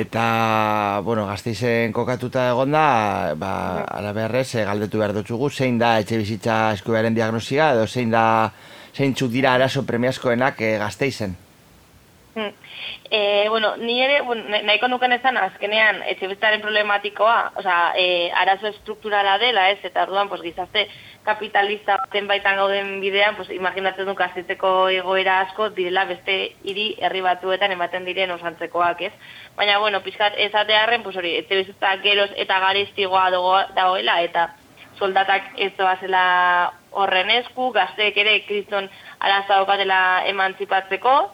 Eta, bueno, gazteizen kokatuta egon da, ba, ala beharrez, e, galdetu behar dutzugu, zein da etxe bizitza eskubearen diagnosia, edo zein da, zeintzuk dira arazo premiazkoenak e, gazteizen? Hmm. E, bueno, ni ere, bueno, na- nahiko nuken esan, azkenean, etxebizitzaren problematikoa, osea, e, arazo estrukturala dela, ez, eta orduan, pues, gizarte kapitalista baten baitan gauden bidean, pues, imaginatzen du gazitzeko egoera asko direla beste hiri herri batzuetan ematen diren osantzekoak, ez? Baina, bueno, pixkat ezatearren, pues, hori, etxebizitza geroz eta garestigoa dago- dagoela, eta soldatak ez doazela horren esku, gazteek ere kriston arazo daukatela emantzipatzeko,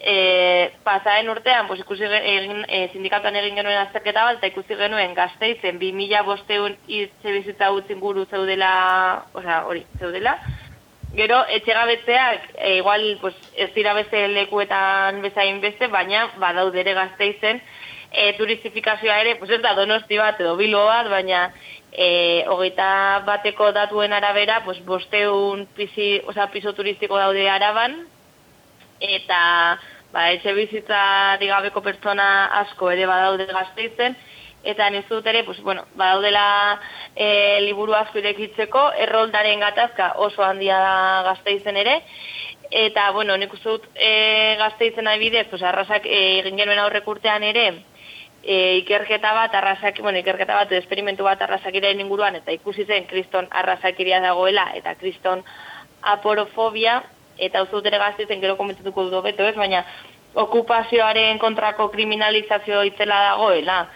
e, pasaren urtean, pues, ikusi egin, e, sindikatuan egin genuen azterketa bat, eta ikusi genuen gazteizen 2000 bosteun hitze bizitza utzi inguru zeudela, osea, hori, zeudela, Gero, etxegabetzeak, e, igual, pues, ez dira beste lekuetan bezain beste, baina badaude ere gazteizen, e, turistifikazioa ere, pues ez da donosti bat edo bilbo bat, baina e, hogeita bateko datuen arabera, pues, bosteun pisi, oza, piso turistiko daude araban, eta ba, etxe bizitza digabeko pertsona asko ere badaude gazteizen, eta nizut ere, pues, bueno, badaudela e, liburu asko irekitzeko, erroldaren gatazka oso handia da gazteizen ere, eta, bueno, nik uste dut e, gazteizen adibidez, pues, arrasak e, egin genuen aurrek urtean ere, e, ikerketa bat, arrazak, bueno, ikerketa bat, esperimentu bat arrazakiren inguruan, eta ikusi zen kriston arrazakiria dagoela, eta kriston aporofobia, eta uste dut ere gazteizen gero komentutuko dut beto ez, baina okupazioaren kontrako kriminalizazio itzela dagoela.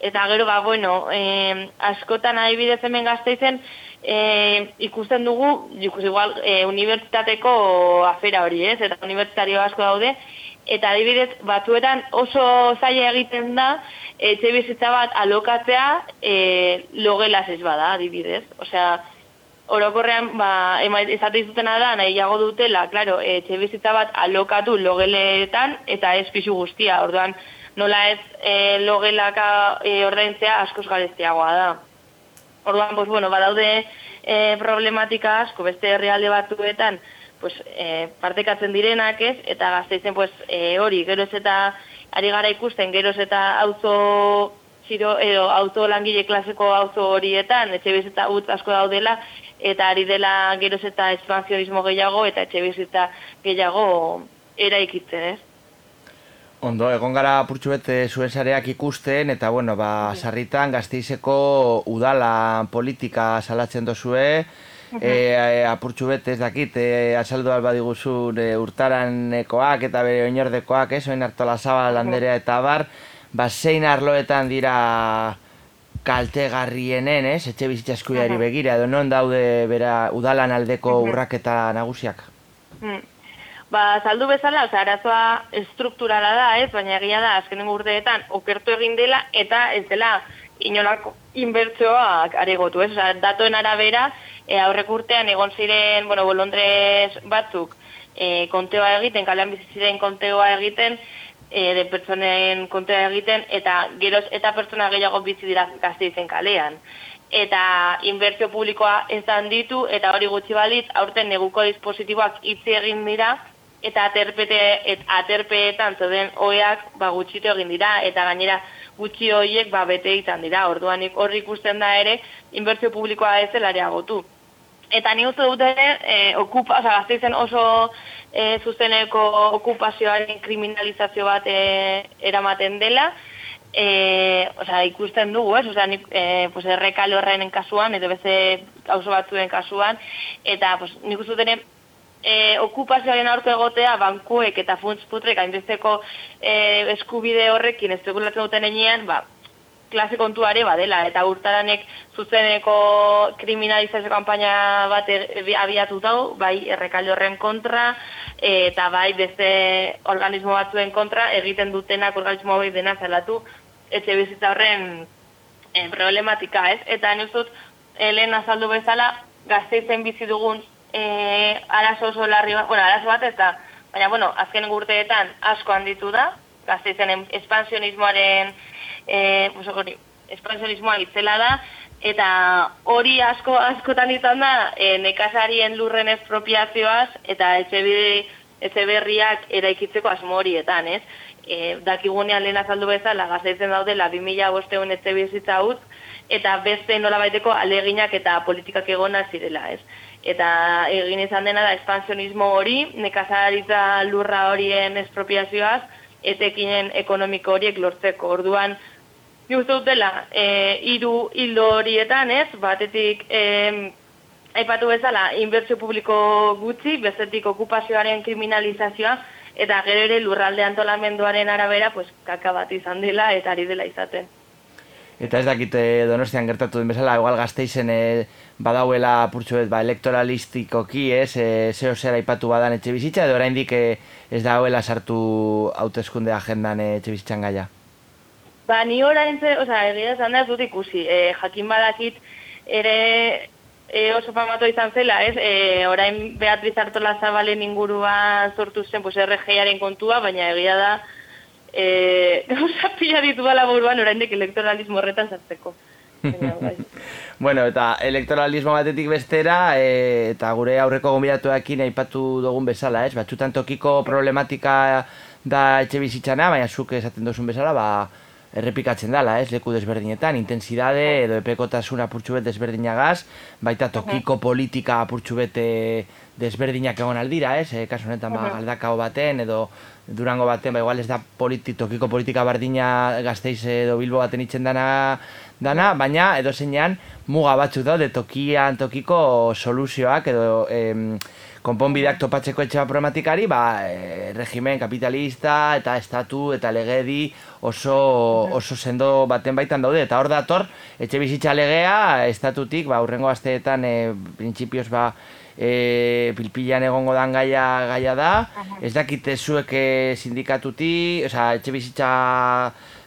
Eta gero, ba, bueno, eh, askotan adibidez hemen gazteizen, eh, ikusten dugu, ikus igual, eh, unibertsitateko afera hori, ez? Eta unibertsitario asko daude, eta adibidez, batzuetan oso zaila egiten da, etxe bizitza bat alokatzea eh, logelaz ez bada, adibidez. Osea, orokorrean, ba, ema, esate izutena da, nahiago dutela, claro, etxe bizitza bat alokatu logeletan, eta ez pisu guztia, orduan, nola ez e, logelaka e, ordaintzea askoz garestiagoa da. Orduan, pues, bueno, badaude e, problematika asko, beste herrialde batzuetan, pues, e, partekatzen direnak ez, eta gazteizen, pues, e, hori, geroz eta ari gara ikusten, geroz eta auzo ziro, edo auto langile klaseko auzo horietan, etxe bizitza utz asko daudela, eta ari dela geroz eta expansionismo gehiago, eta etxe bizitza gehiago eraikitzen, ez? Ondo, egon gara apurtxu bete zuen sareak ikusten, eta bueno, ba, sarritan gazteizeko udala politika salatzen dozue, e, apurtxu bete ez dakit, e, azaldu alba diguzun e, urtaranekoak eta bere oinordekoak, ez, oin hartola zabal landerea eta bar, ba, zein arloetan dira kaltegarrienen, ez, etxe bizitza eskubiari Aha. begira, edo non daude bera udalan aldeko urraketa nagusiak? Hmm. Ba, saldu bezala, oza, arazoa estrukturala da, ez, baina egia da, azkenen urteetan, okertu egin dela, eta ez dela inolako inbertsioak aregotu, ez, oza, datoen arabera, e, aurrek urtean egon ziren, bueno, bolondrez batzuk, e, konteoa egiten, kalean bizi ziren konteoa egiten, e, de pertsonen kontra egiten, eta geroz eta pertsona gehiago bizi dira gazte izen kalean. Eta inbertsio publikoa ez handitu, eta hori gutxi balitz, aurten neguko dispositiboak itzi egin dira, eta aterpete, et, aterpeetan zoden oeak ba, gutxitu egin dira, eta gainera gutxi horiek ba, bete izan dira. Orduan horri ikusten da ere, inbertsio publikoa ez dela areagotu. Eta ni uste dute, e, okupa, oza, gazteizen oso e, zuzeneko okupazioaren kriminalizazio bat e, eramaten dela, e, oza, ikusten dugu, ez? Oza, nik, e, pues, errekal horren kasuan, edo beze auzo batzuen kasuan, eta pues, nik uste dute, e, okupazioaren aurko egotea bankuek eta funtz putrek hainbesteko e, eskubide horrekin ez duten enean, ba, klase kontuare badela, eta urtaranek zuzeneko kriminalizazio kanpaina bat e, abiatu dau, bai errekalde horren kontra, eta bai beste organismo batzuen kontra, egiten dutenak organismo bai dena zelatu, etxe bizitza horren e, problematika, ez? Eta nuzut, helen azaldu bezala, gazteizen bizi dugun e, arazo oso larri bat, bueno, arazo bat ez da, baina, bueno, azken urteetan asko handitu da, gazteizen espansionismoaren eh pues hori espansionismoa itzela da eta hori asko askotan izan da e, nekazarien lurren espropiazioaz eta etxebide etxeberriak eraikitzeko asmo horietan, ez? E, dakigunean lehen azaldu bezala daude la 2500 etxe bizitza utz eta beste nolabaiteko aleginak eta politikak egona zirela, ez? Eta egin izan dena da espansionismo hori, nekazaritza lurra horien espropiazioaz, etekinen ekonomiko horiek lortzeko. Orduan, Ni uste dut dela, e, iru hildo horietan, ez, batetik, e, aipatu bezala, inbertsio publiko gutxi, bestetik okupazioaren kriminalizazioa, eta gero ere lurralde antolamenduaren arabera, pues, kaka bat izan dela, eta ari dela izaten. Eta ez dakit eh, donostian gertatu den bezala, igual gazteizen e, badauela purtsu ba, elektoralistikoki, ez, e, zeo zer aipatu badan etxe bizitza, edo oraindik e, ez dauela sartu hauteskunde agendan etxe bizitzan gaia? Ba, ni orain ze, oza, egia esan da, dut ikusi, e, jakin badakit, ere e, oso famatu izan zela, ez? E, orain Beatriz Artola Zabalen ingurua sortu zen, pues, RG-aren kontua, baina egia da, e, gauza pila ditu bala buruan, orain dek elektoralismo horretan zartzeko. Bai. bueno, eta elektoralismo batetik bestera, e, eta gure aurreko gombidatuekin aipatu dugun bezala, ez? Batxutan tokiko problematika da etxe bizitzana, baina zuk esaten duzun bezala, ba, errepikatzen dela, ez, leku desberdinetan, intensidade edo epekotasun apurtxu bet desberdinagaz, baita tokiko politika apurtxu bete desberdinak egon aldira, ez, e, kasu honetan ba, aldakao baten, edo durango baten, ba, igual ez da politi, tokiko politika bardina gazteiz edo bilbo baten itzen dana, dana, baina edo zeinan muga batzuk daude tokian tokiko soluzioak edo em, konponbideak topatzeko etxe problematikari, ba, e, regimen kapitalista eta estatu eta legedi oso, oso sendo baten baitan daude. Eta hor dator, etxe bizitza legea, estatutik, ba, urrengo asteetan, e, prinsipioz, ba, e, pilpilan egongo dan gaia, gaia da. Ez dakite zuek sindikatuti, oza, etxe bizitza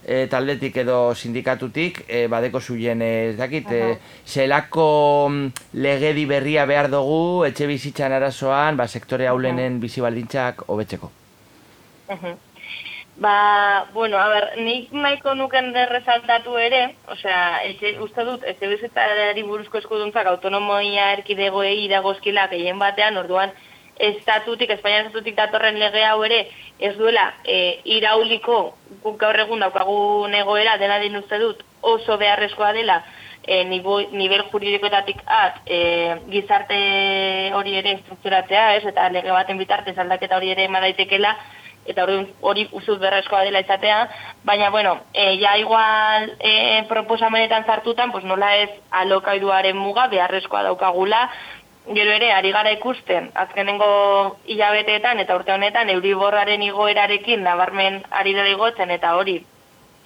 e, taldetik edo sindikatutik e, badeko zuien ez dakit e, zelako mm, legedi berria behar dugu etxe bizitzan arazoan ba, sektore haulenen bizi baldintzak hobetzeko. Ba, bueno, a ber, nik nahiko nuken derrezaltatu ere, osea, etxe, uste dut, etxe bizitzari buruzko eskuduntzak autonomoia erkidegoei dagozkila gehien batean, orduan, estatutik, Espainian estatutik datorren lege hau ere, ez duela e, irauliko guk gaur egun daukagun egoera dena din uste dut oso beharrezkoa dela e, nivel juridikoetatik at e, gizarte hori ere estrukturatzea, ez, eta lege baten bitartez aldaketa hori ere emadaitekela, eta hori, hori usut berrezkoa dela izatea, baina, bueno, e, ja igual e, proposamenetan zartutan, pues nola ez alokaiduaren muga beharrezkoa daukagula, Gero ere, ari gara ikusten, azkenengo hilabeteetan eta urte honetan, euriborraren igoerarekin nabarmen ari da igotzen eta hori,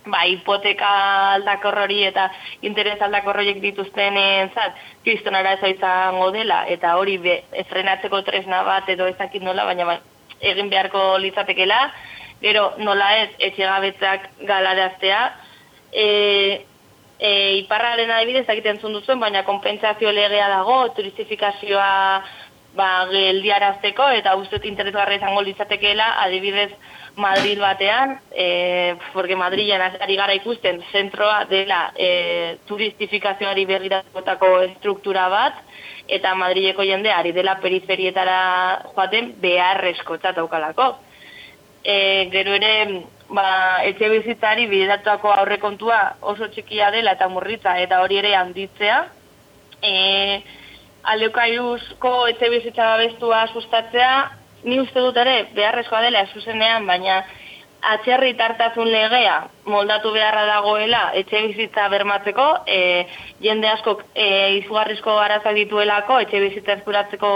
ba, hipoteka aldakor hori eta interes aldakor horiek dituzten entzat, kristonara ez izango dela, eta hori be, frenatzeko tresna bat edo ezakit nola, baina ba, egin beharko litzatekela, gero nola ez etxegabetzak galaraztea, e, e, iparraren adibidez egiten zuen duzuen, baina konpentsazio legea dago, turistifikazioa ba, geldiarazteko eta uste interesgarra izango litzatekeela adibidez Madrid batean, e, porque Madrilen ari gara ikusten zentroa dela e, turistifikazioari berriratutako estruktura bat, eta Madrileko jende ari dela periferietara joaten beharrezko daukalako. E, gero ere, ba, etxe bizitzari bidatuako aurrekontua oso txikia dela eta murritza, eta hori ere handitzea. E, Aleokairuzko etxe bizitza babestua sustatzea, ni uste dut ere beharrezkoa dela zuzenean, baina atxerri tartazun legea moldatu beharra dagoela etxe bizitza bermatzeko, e, jende asko e, izugarrizko arazoa dituelako etxe bizitza eskuratzeko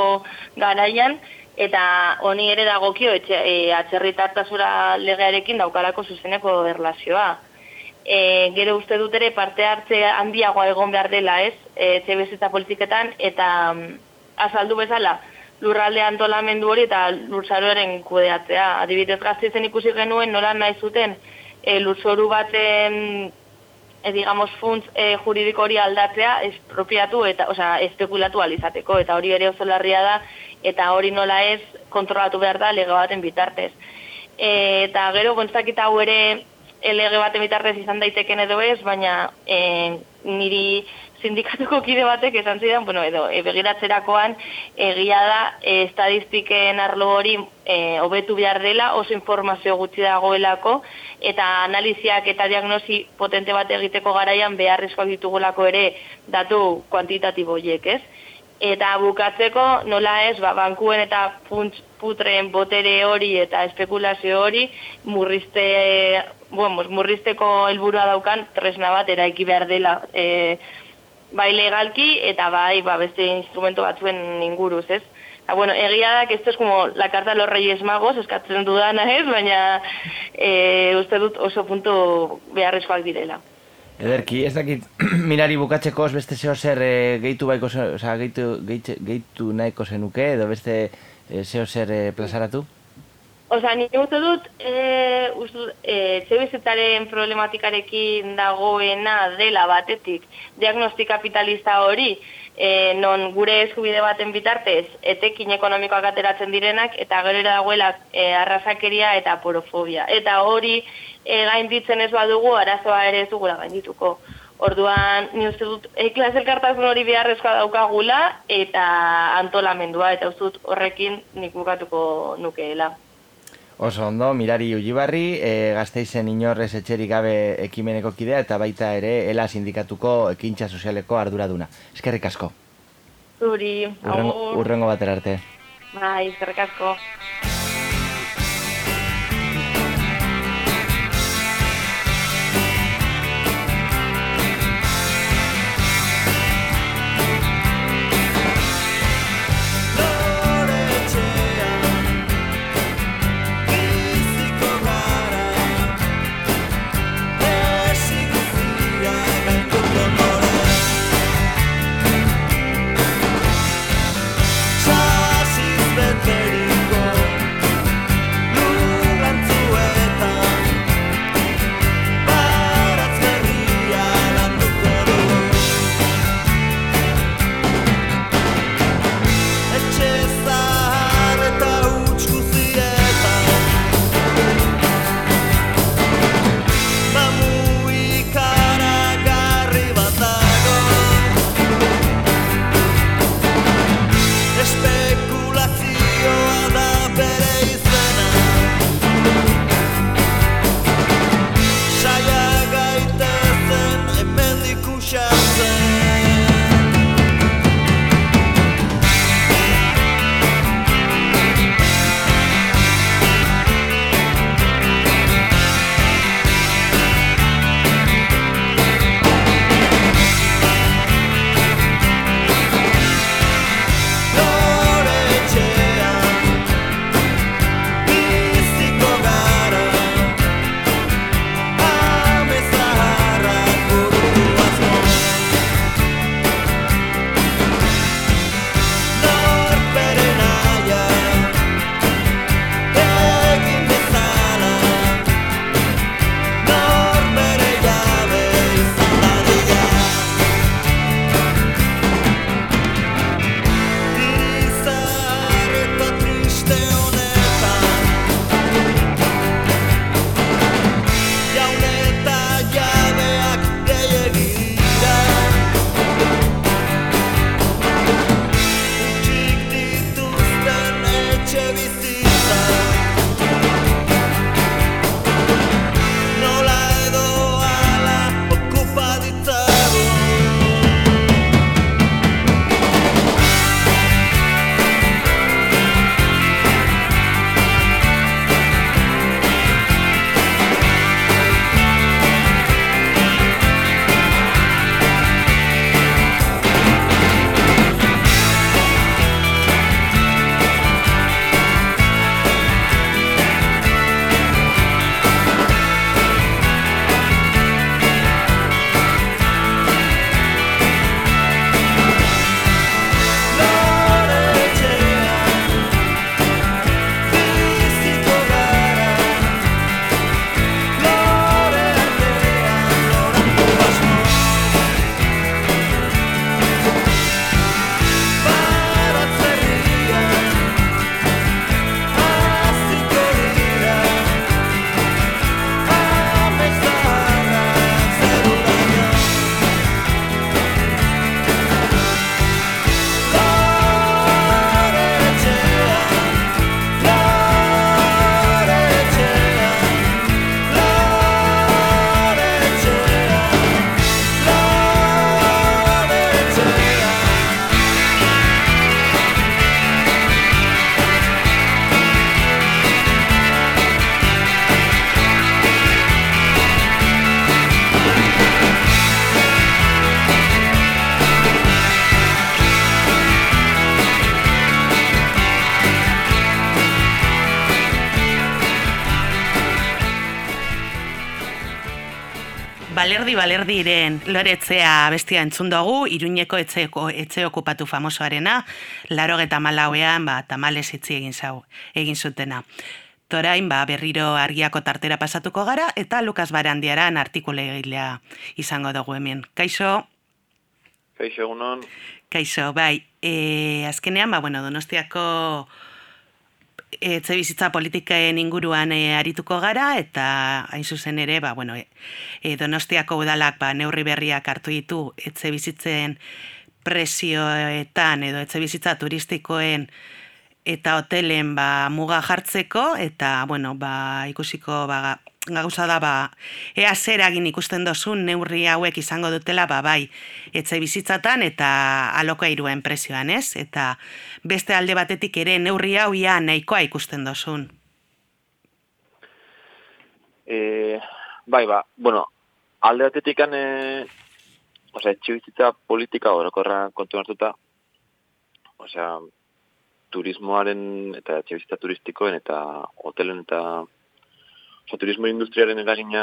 garaian, eta honi ere dagokio etxe, e, atxerri tartazura legearekin daukalako zuzeneko erlazioa. E, gero uste dut ere parte hartze handiagoa egon behar dela ez, e, bizitza politiketan, eta mm, azaldu bezala, lurralde antolamendu hori eta lurzaroaren kudeatzea. Adibidez gaztezen ikusi genuen nola nahi zuten e, lurzoru baten e, digamos, funtz e, juridiko hori aldatzea espropiatu eta, osea, espekulatu alizateko eta hori ere oso larria da eta hori nola ez kontrolatu behar da lege baten bitartez. E, eta gero, gontzakita hau ere lege baten bitartez izan daiteken edo ez, baina e, niri sindikatuko kide batek esan zidan, bueno, edo, e, begiratzerakoan, egia da, e, estadistiken arlo hori e, hobetu behar dela, oso informazio gutxi dagoelako, eta analiziak eta diagnosi potente bat egiteko garaian beharrezkoak ditugulako ere datu kuantitatibo ez? Eta bukatzeko, nola ez, ba, bankuen eta puntz putreen botere hori eta espekulazio hori murrizte, bueno, murrizteko helburua daukan tresna bat eraiki behar dela e, bai legalki eta bai ba, beste instrumento batzuen inguruz, ez? Ha, bueno, egia da, que esto es como la carta de los reyes magos, eskatzen dudana, ez? Baina e, uste dut oso punto beharrezkoak direla. Ederki, ez dakit, mirari bukatzeko beste zeo zer e, gehitu baiko, oza, gehitu, gehitu, gehitu nahiko zenuke, edo beste e, zeo zer e, plazaratu? Osa, ni uste dut, e, uste e, problematikarekin dagoena dela batetik, diagnosti kapitalista hori, e, non gure eskubide baten bitartez, etekin ekonomikoak ateratzen direnak, eta gero dagoela e, arrazakeria eta porofobia. Eta hori e, gainditzen ez badugu, arazoa ere ez dugula gaindituko. Orduan, ni uste dut, eklas elkartasun hori beharrezkoa daukagula, eta antolamendua, eta uste dut horrekin nik bukatuko nukeela. Oso ondo, mirari ujibarri, e, gazteizen inorrez etxerik gabe ekimeneko kidea eta baita ere ela sindikatuko ekintza sozialeko arduraduna. Eskerrik asko. Zuri, urrengo, urrengo batera arte. Bai, eskerrik asko. Balerdiren loretzea bestia entzun dugu, iruñeko etxeko, etxe okupatu famosoarena, laro eta malauean, ba, tamales itzi egin zau, egin zutena. Torain, ba, berriro argiako tartera pasatuko gara, eta Lukas Barandiaran artikule egilea izango dugu hemen. Kaixo? Kaixo, egunon. Kaixo, bai. E, azkenean, ba, bueno, donostiako etxe bizitza politikaen inguruan e, arituko gara eta hain zuzen ere ba, bueno, e, donostiako udalak ba, neurri berriak hartu ditu etxe bizitzen presioetan edo etxe bizitza turistikoen eta hotelen ba, muga jartzeko eta bueno, ba, ikusiko ba, gauza da ba, ea zer ikusten dozun neurri hauek izango dutela ba, bai etxe bizitzatan eta alokairuen presioan ez? Eta beste alde batetik ere neurri hau ia nahikoa ikusten dozun. E, bai ba, bueno alde batetik e, osea, etxe bizitza politika orokorra kontu hartuta osea turismoaren eta etxe bizitza turistikoen eta hotelen eta Oso, turismo industriaren eragina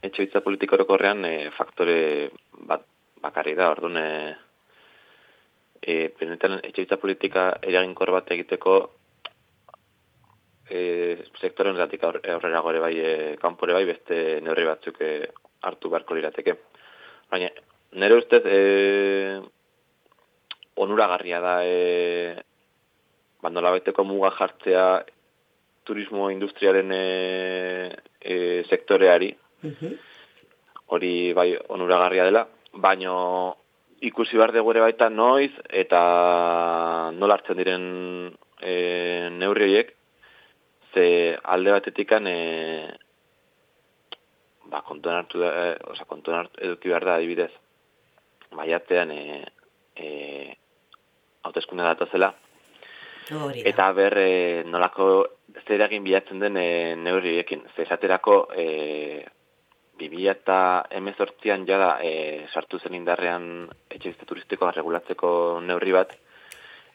etxe bitza politika orokorrean e, faktore bat bakarri da, orduan e, e, benetan etxe politika eraginkor bat egiteko e, sektoren eratik aurrera gore bai, e, kanpore bai, beste neurri batzuk e, hartu beharko lirateke. Baina, nire ustez, e, onuragarria da, e, bandola baiteko muga jartzea turismo industriaren e, e, sektoreari. Hori bai onuragarria dela, baino ikusi behar dugu ere baita noiz eta nola hartzen diren e, neurri horiek, ze alde batetikan e, ba, kontuan hartu da, e, oza, kontuan hartu eduki behar da adibidez, baiatean e, e, hautezkunde datazela, Eta ber, e, nolako zer egin bilatzen den e, neurri ekin. Zesaterako, e, 2000 eta emezortzian jada e, sartu zen indarrean etxe turistikoa regulatzeko neurri bat,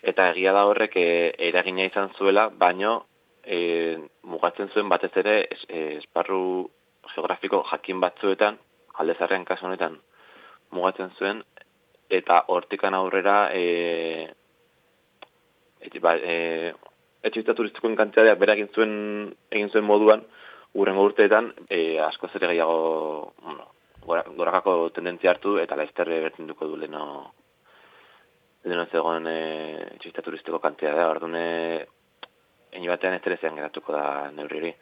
eta egia da horrek e, eragina izan zuela, baino e, mugatzen zuen batez ere e, esparru geografiko jakin batzuetan, aldezarrean kasu honetan mugatzen zuen, eta hortikan aurrera e, etxe ba, e, etxe turistikoen kantitateak bera egin zuen egin zuen moduan urrengo urteetan e, asko ere gehiago bueno, gorakako tendentzia hartu eta laizterre bertinduko du leno leno zegoen e, etxe turistiko kantitatea orduan egin batean ez terezean geratuko da neurri hori.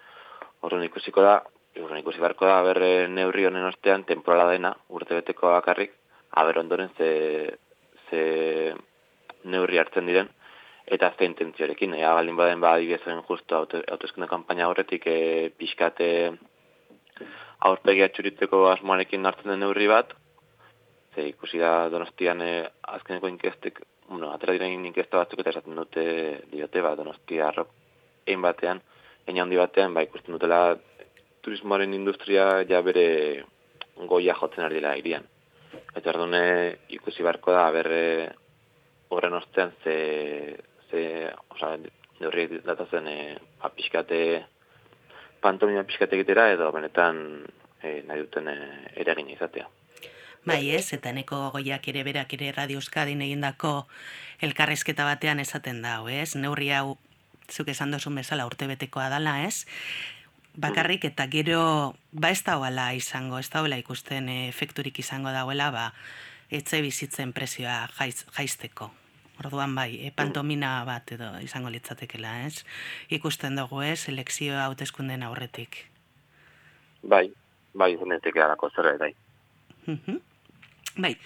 Orduan ikusiko da Urren ikusi beharko da, berre neurri honen ostean, temporala dena, urte beteko bakarrik, haber ondoren ze, ze neurri hartzen diren, eta azte intentzioarekin. Ea baldin baden ba adibidez justu autoeskunde kanpaina horretik e, pixkate aurpegia txuritzeko asmoarekin hartzen den neurri bat, ze ikusi da donostian e, azkeneko inkestek, bueno, atera diren inkesta batzuk eta esaten dute diote, ba, donostia arrok egin batean, egin handi batean, ba, ikusten dutela turismoaren industria ja bere goia jotzen ari dela irian. Eta erdune ikusi beharko da, berre horren ostean ze, ze, oza, neurri datazen e, apiskate, pantomima apiskate egitera edo benetan e, nahi duten e, eragin izatea. Bai ez, eta neko goiak ere berak ere Radio Euskadin egindako elkarrezketa batean esaten dago, ez? Neurri hau, zuk esan dozun bezala urte dala, ez? Bakarrik eta gero, ba ez dauela izango, ez dauela ikusten efekturik izango dauela, ba, etze bizitzen presioa jaiz, jaizteko. Orduan bai, e, pantomina bat edo izango litzatekela, ez? Ikusten dugu, ez, selekzioa hauteskunden aurretik. Bai, bai, zenetik erako zer bai. bai,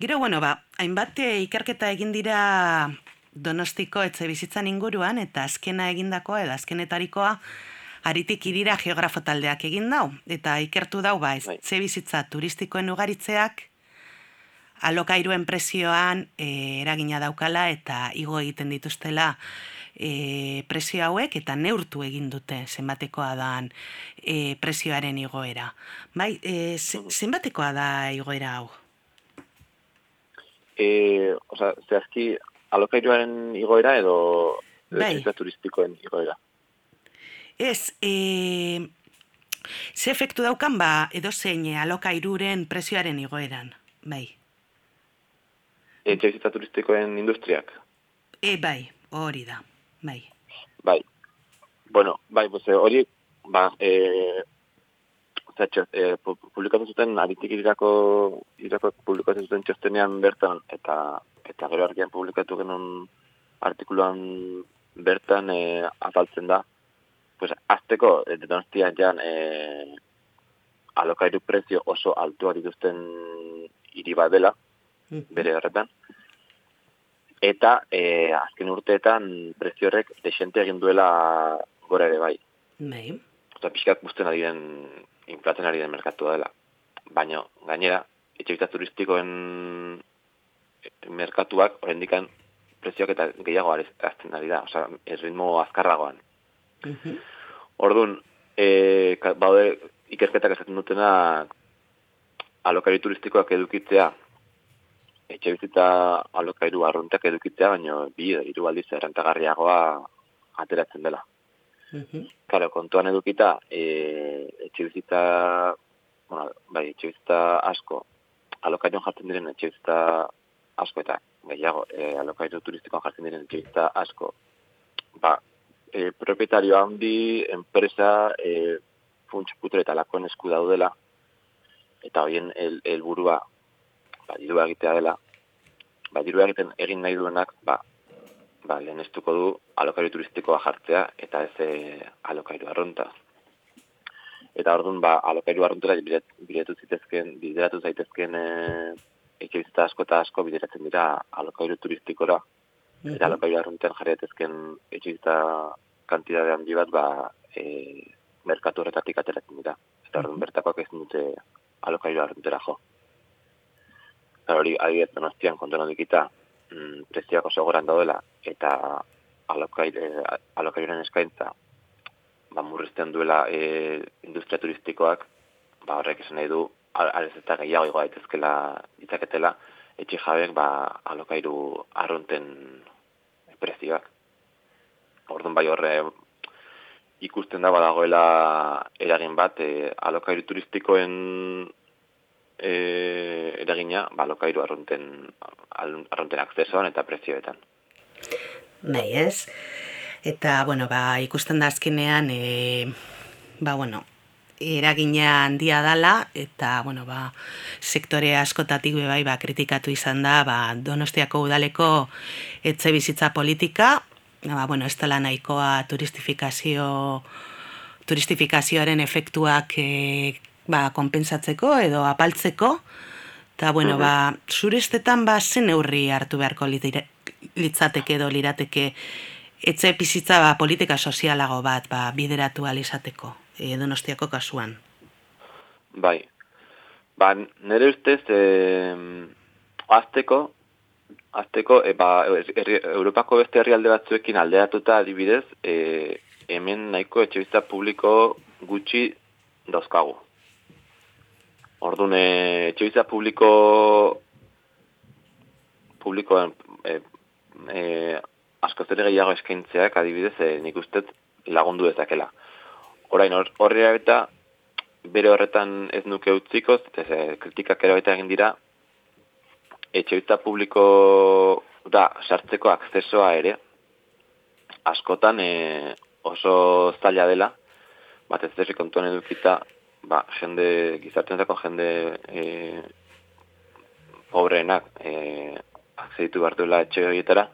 gero, bueno, ba, hainbat eh, ikerketa egin dira donostiko etxe bizitzan inguruan, eta azkena egindakoa, edo azkenetarikoa, aritik irira geografo taldeak egin dau, eta ikertu dau, ba, bai. etxe bizitza turistikoen ugaritzeak, alokairuen presioan e, eragina daukala eta igo egiten dituztela e, presio hauek eta neurtu egin dute zenbatekoa dan e, presioaren igoera. Bai, e, zenbatekoa da igoera hau? E, oza, zehazki alokairuaren igoera edo bai. turistikoen igoera? Ez, e, Ze efektu daukan ba edo alokairuren prezioaren igoeran, bai. Etxe bizitza turistikoen industriak? E, bai, hori da, bai. Bai, bueno, bai, pues, hori, ba, e, zatxe, e, publikatu zuten, aritik irako, irako publikatu zuten txostenean bertan, eta eta gero argian publikatu genuen artikuluan bertan e, afaltzen da, pues azteko eh, donostia jan eh, alokairu prezio oso altua dituzten hiri bat dela, bere horretan. Eta eh, azken urteetan prezio horrek desente egin duela gora ere bai. Bai. Eta pixkat guztien adiren inflatzen ari den merkatu dela. Baina, gainera, etxe turistikoen merkatuak, horrendikan, prezioak eta gehiago azten ari da, oza, ez ritmo azkarragoan. Orduan, e, baude ikerketak esaten dutena alokari turistikoak edukitzea, etxe bizita alokairu arruntak edukitzea, baina bi, hiru aldiz errentagarriagoa ateratzen dela. Karo, kontuan edukita, e, etxe bizita, bueno, bai, etxe bizita asko, alokairun jartzen diren etxe bizita asko eta gehiago, e, alokairu turistikoan jartzen diren etxe bizita asko, ba, e, propietario handi, enpresa, e, funts putre eta lakoen esku daudela, eta hoien helburua el ba, dirua egitea dela, ba, dirua egiten egin nahi duenak, ba, ba, lehen du alokairu turistikoa jartzea, eta ez e, alokairu arronta. Eta orduan, ba, alokairu arrontera bideratu zitezken, bideratu zaitezken e, ekibizita asko eta asko bideratzen dira alokairu turistikora, Eta alokairu arruntean jarriatezken etxizta kantidade handi bat, ba, e, merkatu horretatik ateratzen dira. Eta orduan bertakoak ez dute alokairu arruntera jo. Eta hori, adibet, donostian kontono dikita, mm, prezioak oso goran daudela, eta alokairuren eskaintza, ba, murrizten duela e, industria turistikoak, ba, horrek esan nahi du, arez eta gehiago igoa daitezkela ditzaketela, etxe jabek ba, alokairu arrunten prezioak. Orduan bai horre ikusten da badagoela eragin bat e, alokairu turistikoen e, eragina ba, alokairu arrunten, arrunten akzesoan eta prezioetan. Bai ez, eta bueno, ba, ikusten da azkenean, e, ba, bueno, eragina handia dala eta bueno, ba, sektore askotatik bai ba, kritikatu izan da ba, Donostiako udaleko etxe bizitza politika, ba, bueno, ez dela nahikoa turistifikazio turistifikazioaren efektuak e, ba, konpensatzeko edo apaltzeko eta bueno, ba, zurestetan ba, zen neurri hartu beharko litzateke edo lirateke etxe bizitza ba, politika sozialago bat ba, bideratu alizateko e, donostiako kasuan. Bai, ba, nire ustez, e, azteko, azteko, e, ba, Europako beste herrialde batzuekin aldeatuta adibidez, e, hemen nahiko etxe publiko gutxi dauzkagu. Orduan, e, etxe publiko publikoen e, e, asko zere gehiago eskaintzeak adibidez, e, nik ustez lagundu dezakela orain horre eta bere horretan ez nuke utziko, ez eh, kritikak ere baita egin dira, etxe publiko da sartzeko akzesoa ere, askotan e, oso zaila dela, bat ez zerri kontuan edukita, ba, jende, gizartenetako jende e, pobreenak e, akzeditu behar duela etxe horietara,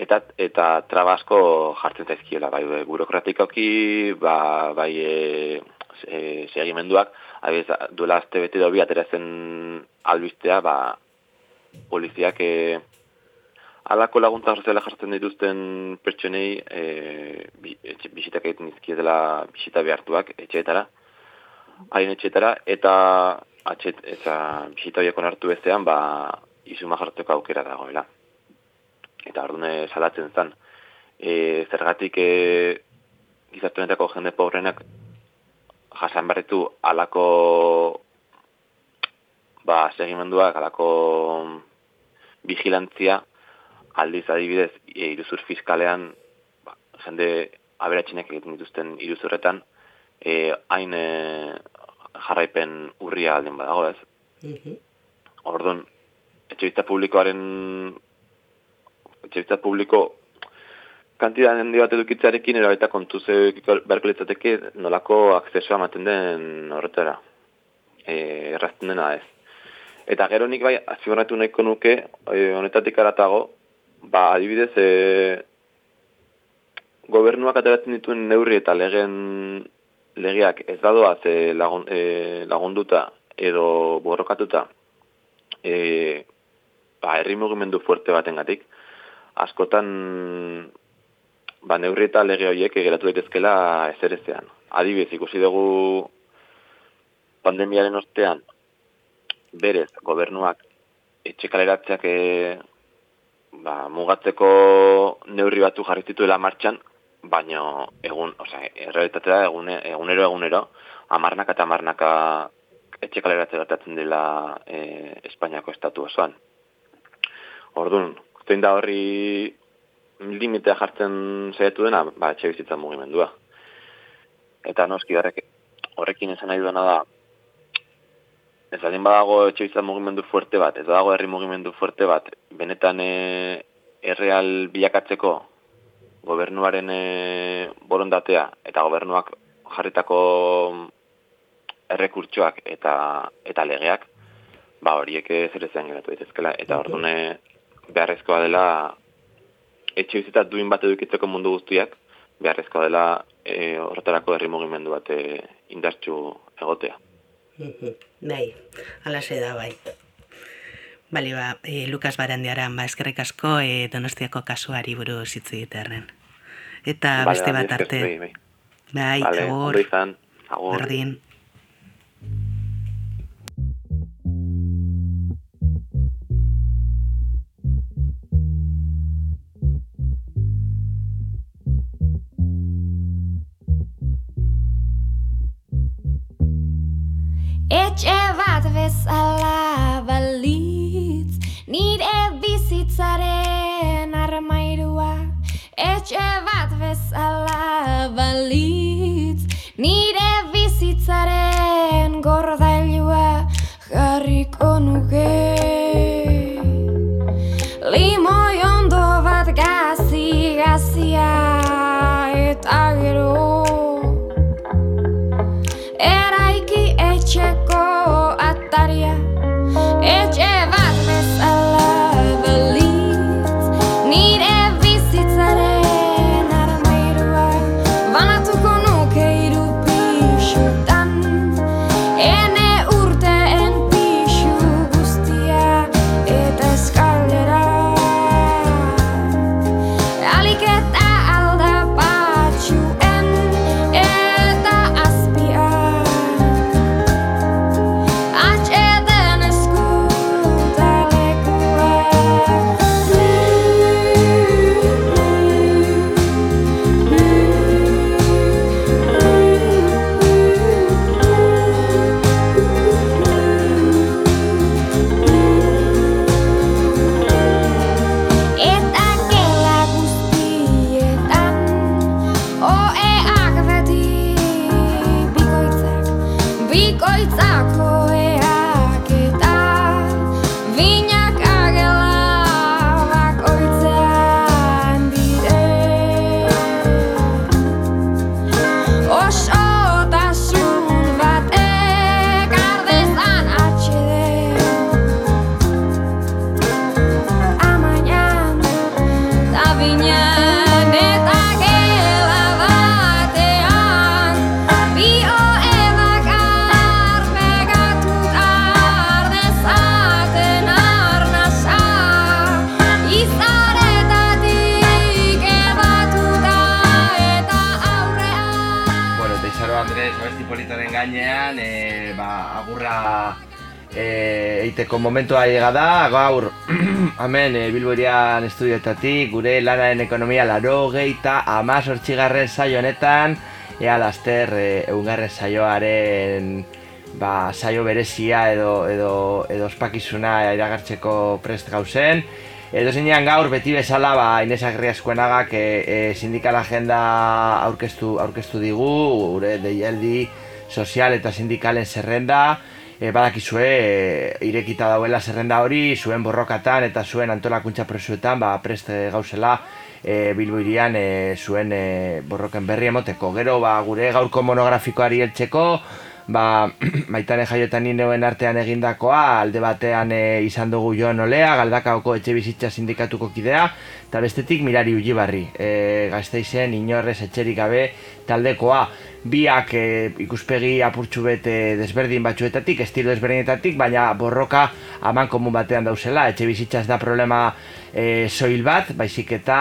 eta eta trabasko jartzen zaizkiela bai burokratikoki ba bai e, e, segimenduak abiz duela aste bete dobi ateratzen albistea ba poliziak e, alako laguntza soziala jartzen dituzten pertsonei e, bisitak egiten dizkie dela bisita behartuak etxeetara hain etxeetara eta atxet, eta bisita horiek onartu ezean ba izuma jartzeko aukera dagoela eta ordune salatzen zen. E, zergatik e, gizartuenetako jende pobrenak jasan berritu alako ba, segimenduak, alako vigilantzia aldiz adibidez e, iruzur fiskalean ba, jende aberatxinek egiten dituzten iruzurretan e, hain e, jarraipen urria aldin badago ez. Mm Orduan, etxe publikoaren etxe publiko kantidan handi bat edukitzarekin erabaita kontuz beharko litzateke nolako akzesoa ematen den horretara. E, errazten dena ez. Eta gero nik bai, azigorretu nahiko nuke, e, honetatik aratago, ba, adibidez, e, gobernuak ateratzen dituen neurri eta legen legeak ez dadoaz e, lagun, e, lagunduta edo borrokatuta e, ba, herri mugimendu fuerte batengatik askotan ba, neurri eta lege horiek egeratu daitezkela ezer ezean. Adibidez, ikusi dugu pandemiaren ostean, berez, gobernuak etxekaleratzeak e, ba, mugatzeko neurri batu jarri zituela martxan, baino egun, osea, errealitatea egune, egunero egunero, amarnaka eta amarnaka etxekaleratze datatzen dela e, Espainiako estatu osoan. Orduan, zein da horri limitea jartzen saiatu dena, ba, etxe bizitza mugimendua. Eta noski horrek, horrekin esan nahi duena da, ez adin badago etxe bizitza mugimendu fuerte bat, ez dago herri mugimendu fuerte bat, benetan e, erreal bilakatzeko gobernuaren e, borondatea eta gobernuak jarritako errekurtsoak eta eta legeak, ba horiek zer ezean geratu daitezkela eta ordune beharrezkoa dela etxe bizita duin bat edukitzeko mundu guztiak, beharrezkoa dela e, horretarako herri mugimendu bat e, indartxu egotea. Bai, ala da bai. Bali ba, e, Lukas Barandiaran, ba, eskerrik asko e, donostiako kasuari buru zitzu diterren. Eta beste bat arte. Bai, bai. Bai, agur. Agur. Egiteko momentua da, gaur, hemen e, Bilborian estudioetatik, gure lanaren ekonomia laro geita, ama sortxigarren saio honetan, ea laster e, eungarren saioaren ba, saio berezia edo, edo, edo ospakizuna iragartzeko prest gauzen. Edo zeinean gaur beti bezala ba Inés Agriaskuenagak e, e, sindikal agenda aurkeztu aurkeztu digu gure deialdi sozial eta sindikalen zerrenda e, badakizue e, irekita dauela zerrenda hori zuen borrokatan eta zuen antolakuntza presuetan ba preste gauzela e, Bilbo irian e, zuen e, borroken berri emoteko. Gero ba gure gaurko monografikoari heltzeko ba, baitane jaiotan nineuen artean egindakoa, alde batean e, izan dugu joan olea, galdakaoko etxe bizitza sindikatuko kidea, eta bestetik mirari ujibarri, e, gazteizen inorrez etxerik gabe taldekoa, biak e, ikuspegi apurtxu bete desberdin batzuetatik, estilo desberdinetatik, baina borroka aman komun batean dauzela, etxe bizitza ez da problema e, soil bat, baizik eta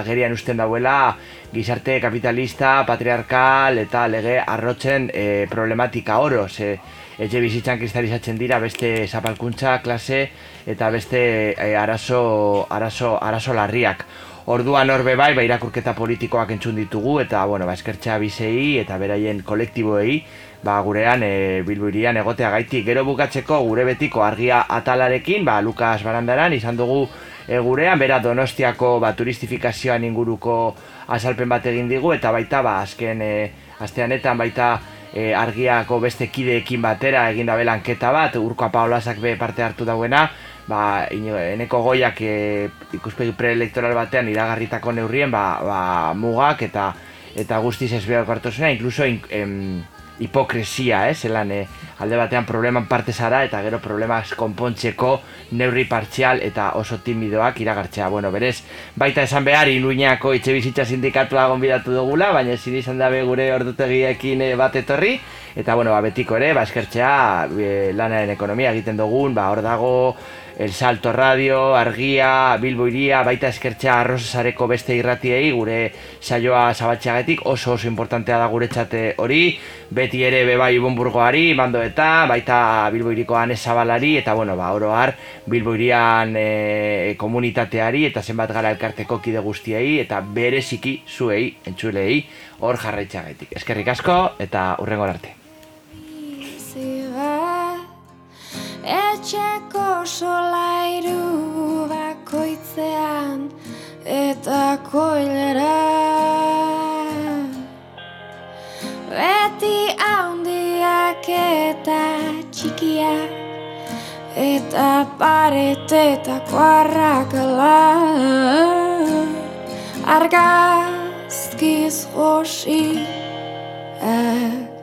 agerian usten dauela gizarte kapitalista, patriarkal eta lege arrotzen e, problematika oro, ze etxe bizitzan kristalizatzen dira beste zapalkuntza, klase eta beste e, arazo, arazo, arazo larriak. Orduan horbe bai, ba, irakurketa politikoak entzun ditugu eta bueno, ba, eskertxa bizei eta beraien kolektiboei ba, gurean e, bilbuirian egotea gaiti. Gero bukatzeko gure betiko argia atalarekin, ba, Lukas Barandaran izan dugu e, gurean, bera donostiako ba, turistifikazioan inguruko azalpen bat egin digu eta baita ba azken e, asteanetan baita e, argiako beste kideekin batera egin da lanketa bat urko apaolazak be parte hartu dauena ba eneko goiak e, ikuspegi preelektoral batean iragarritako neurrien ba, ba mugak eta eta guztiz ez behar hartu zena incluso hipokresia, eh, zelan eh, alde batean probleman parte zara eta gero problemas konpontzeko neurri partzial eta oso timidoak iragartzea. Bueno, berez, baita esan behar, iluñako itxe bizitza sindikatua gonbidatu dugula, baina ezin izan dabe gure ordutegiekin eh, bat etorri, eta bueno, ba, betiko ere, ba, eskertzea, e, lanaren ekonomia egiten dugun, ba, hor dago, El Salto Radio, Argia, Bilbo Iria, baita eskertzea arrozesareko beste irratiei, gure saioa zabatxeagetik, oso oso importantea da gure txate hori, beti ere bebai Ibonburgoari, bando eta, baita Bilbo Irikoan ezabalari, eta bueno, ba, oro har, Bilbo Irian e, komunitateari, eta zenbat gara elkarteko kide guztiei, eta bereziki zuei, entzulei, hor jarraitxagetik. Eskerrik asko, eta urrengo arte. Etxeko solairu bakoitzean eta koilera Beti handiak eta txikiak eta paretetako arrakala Argazkiz josi eh.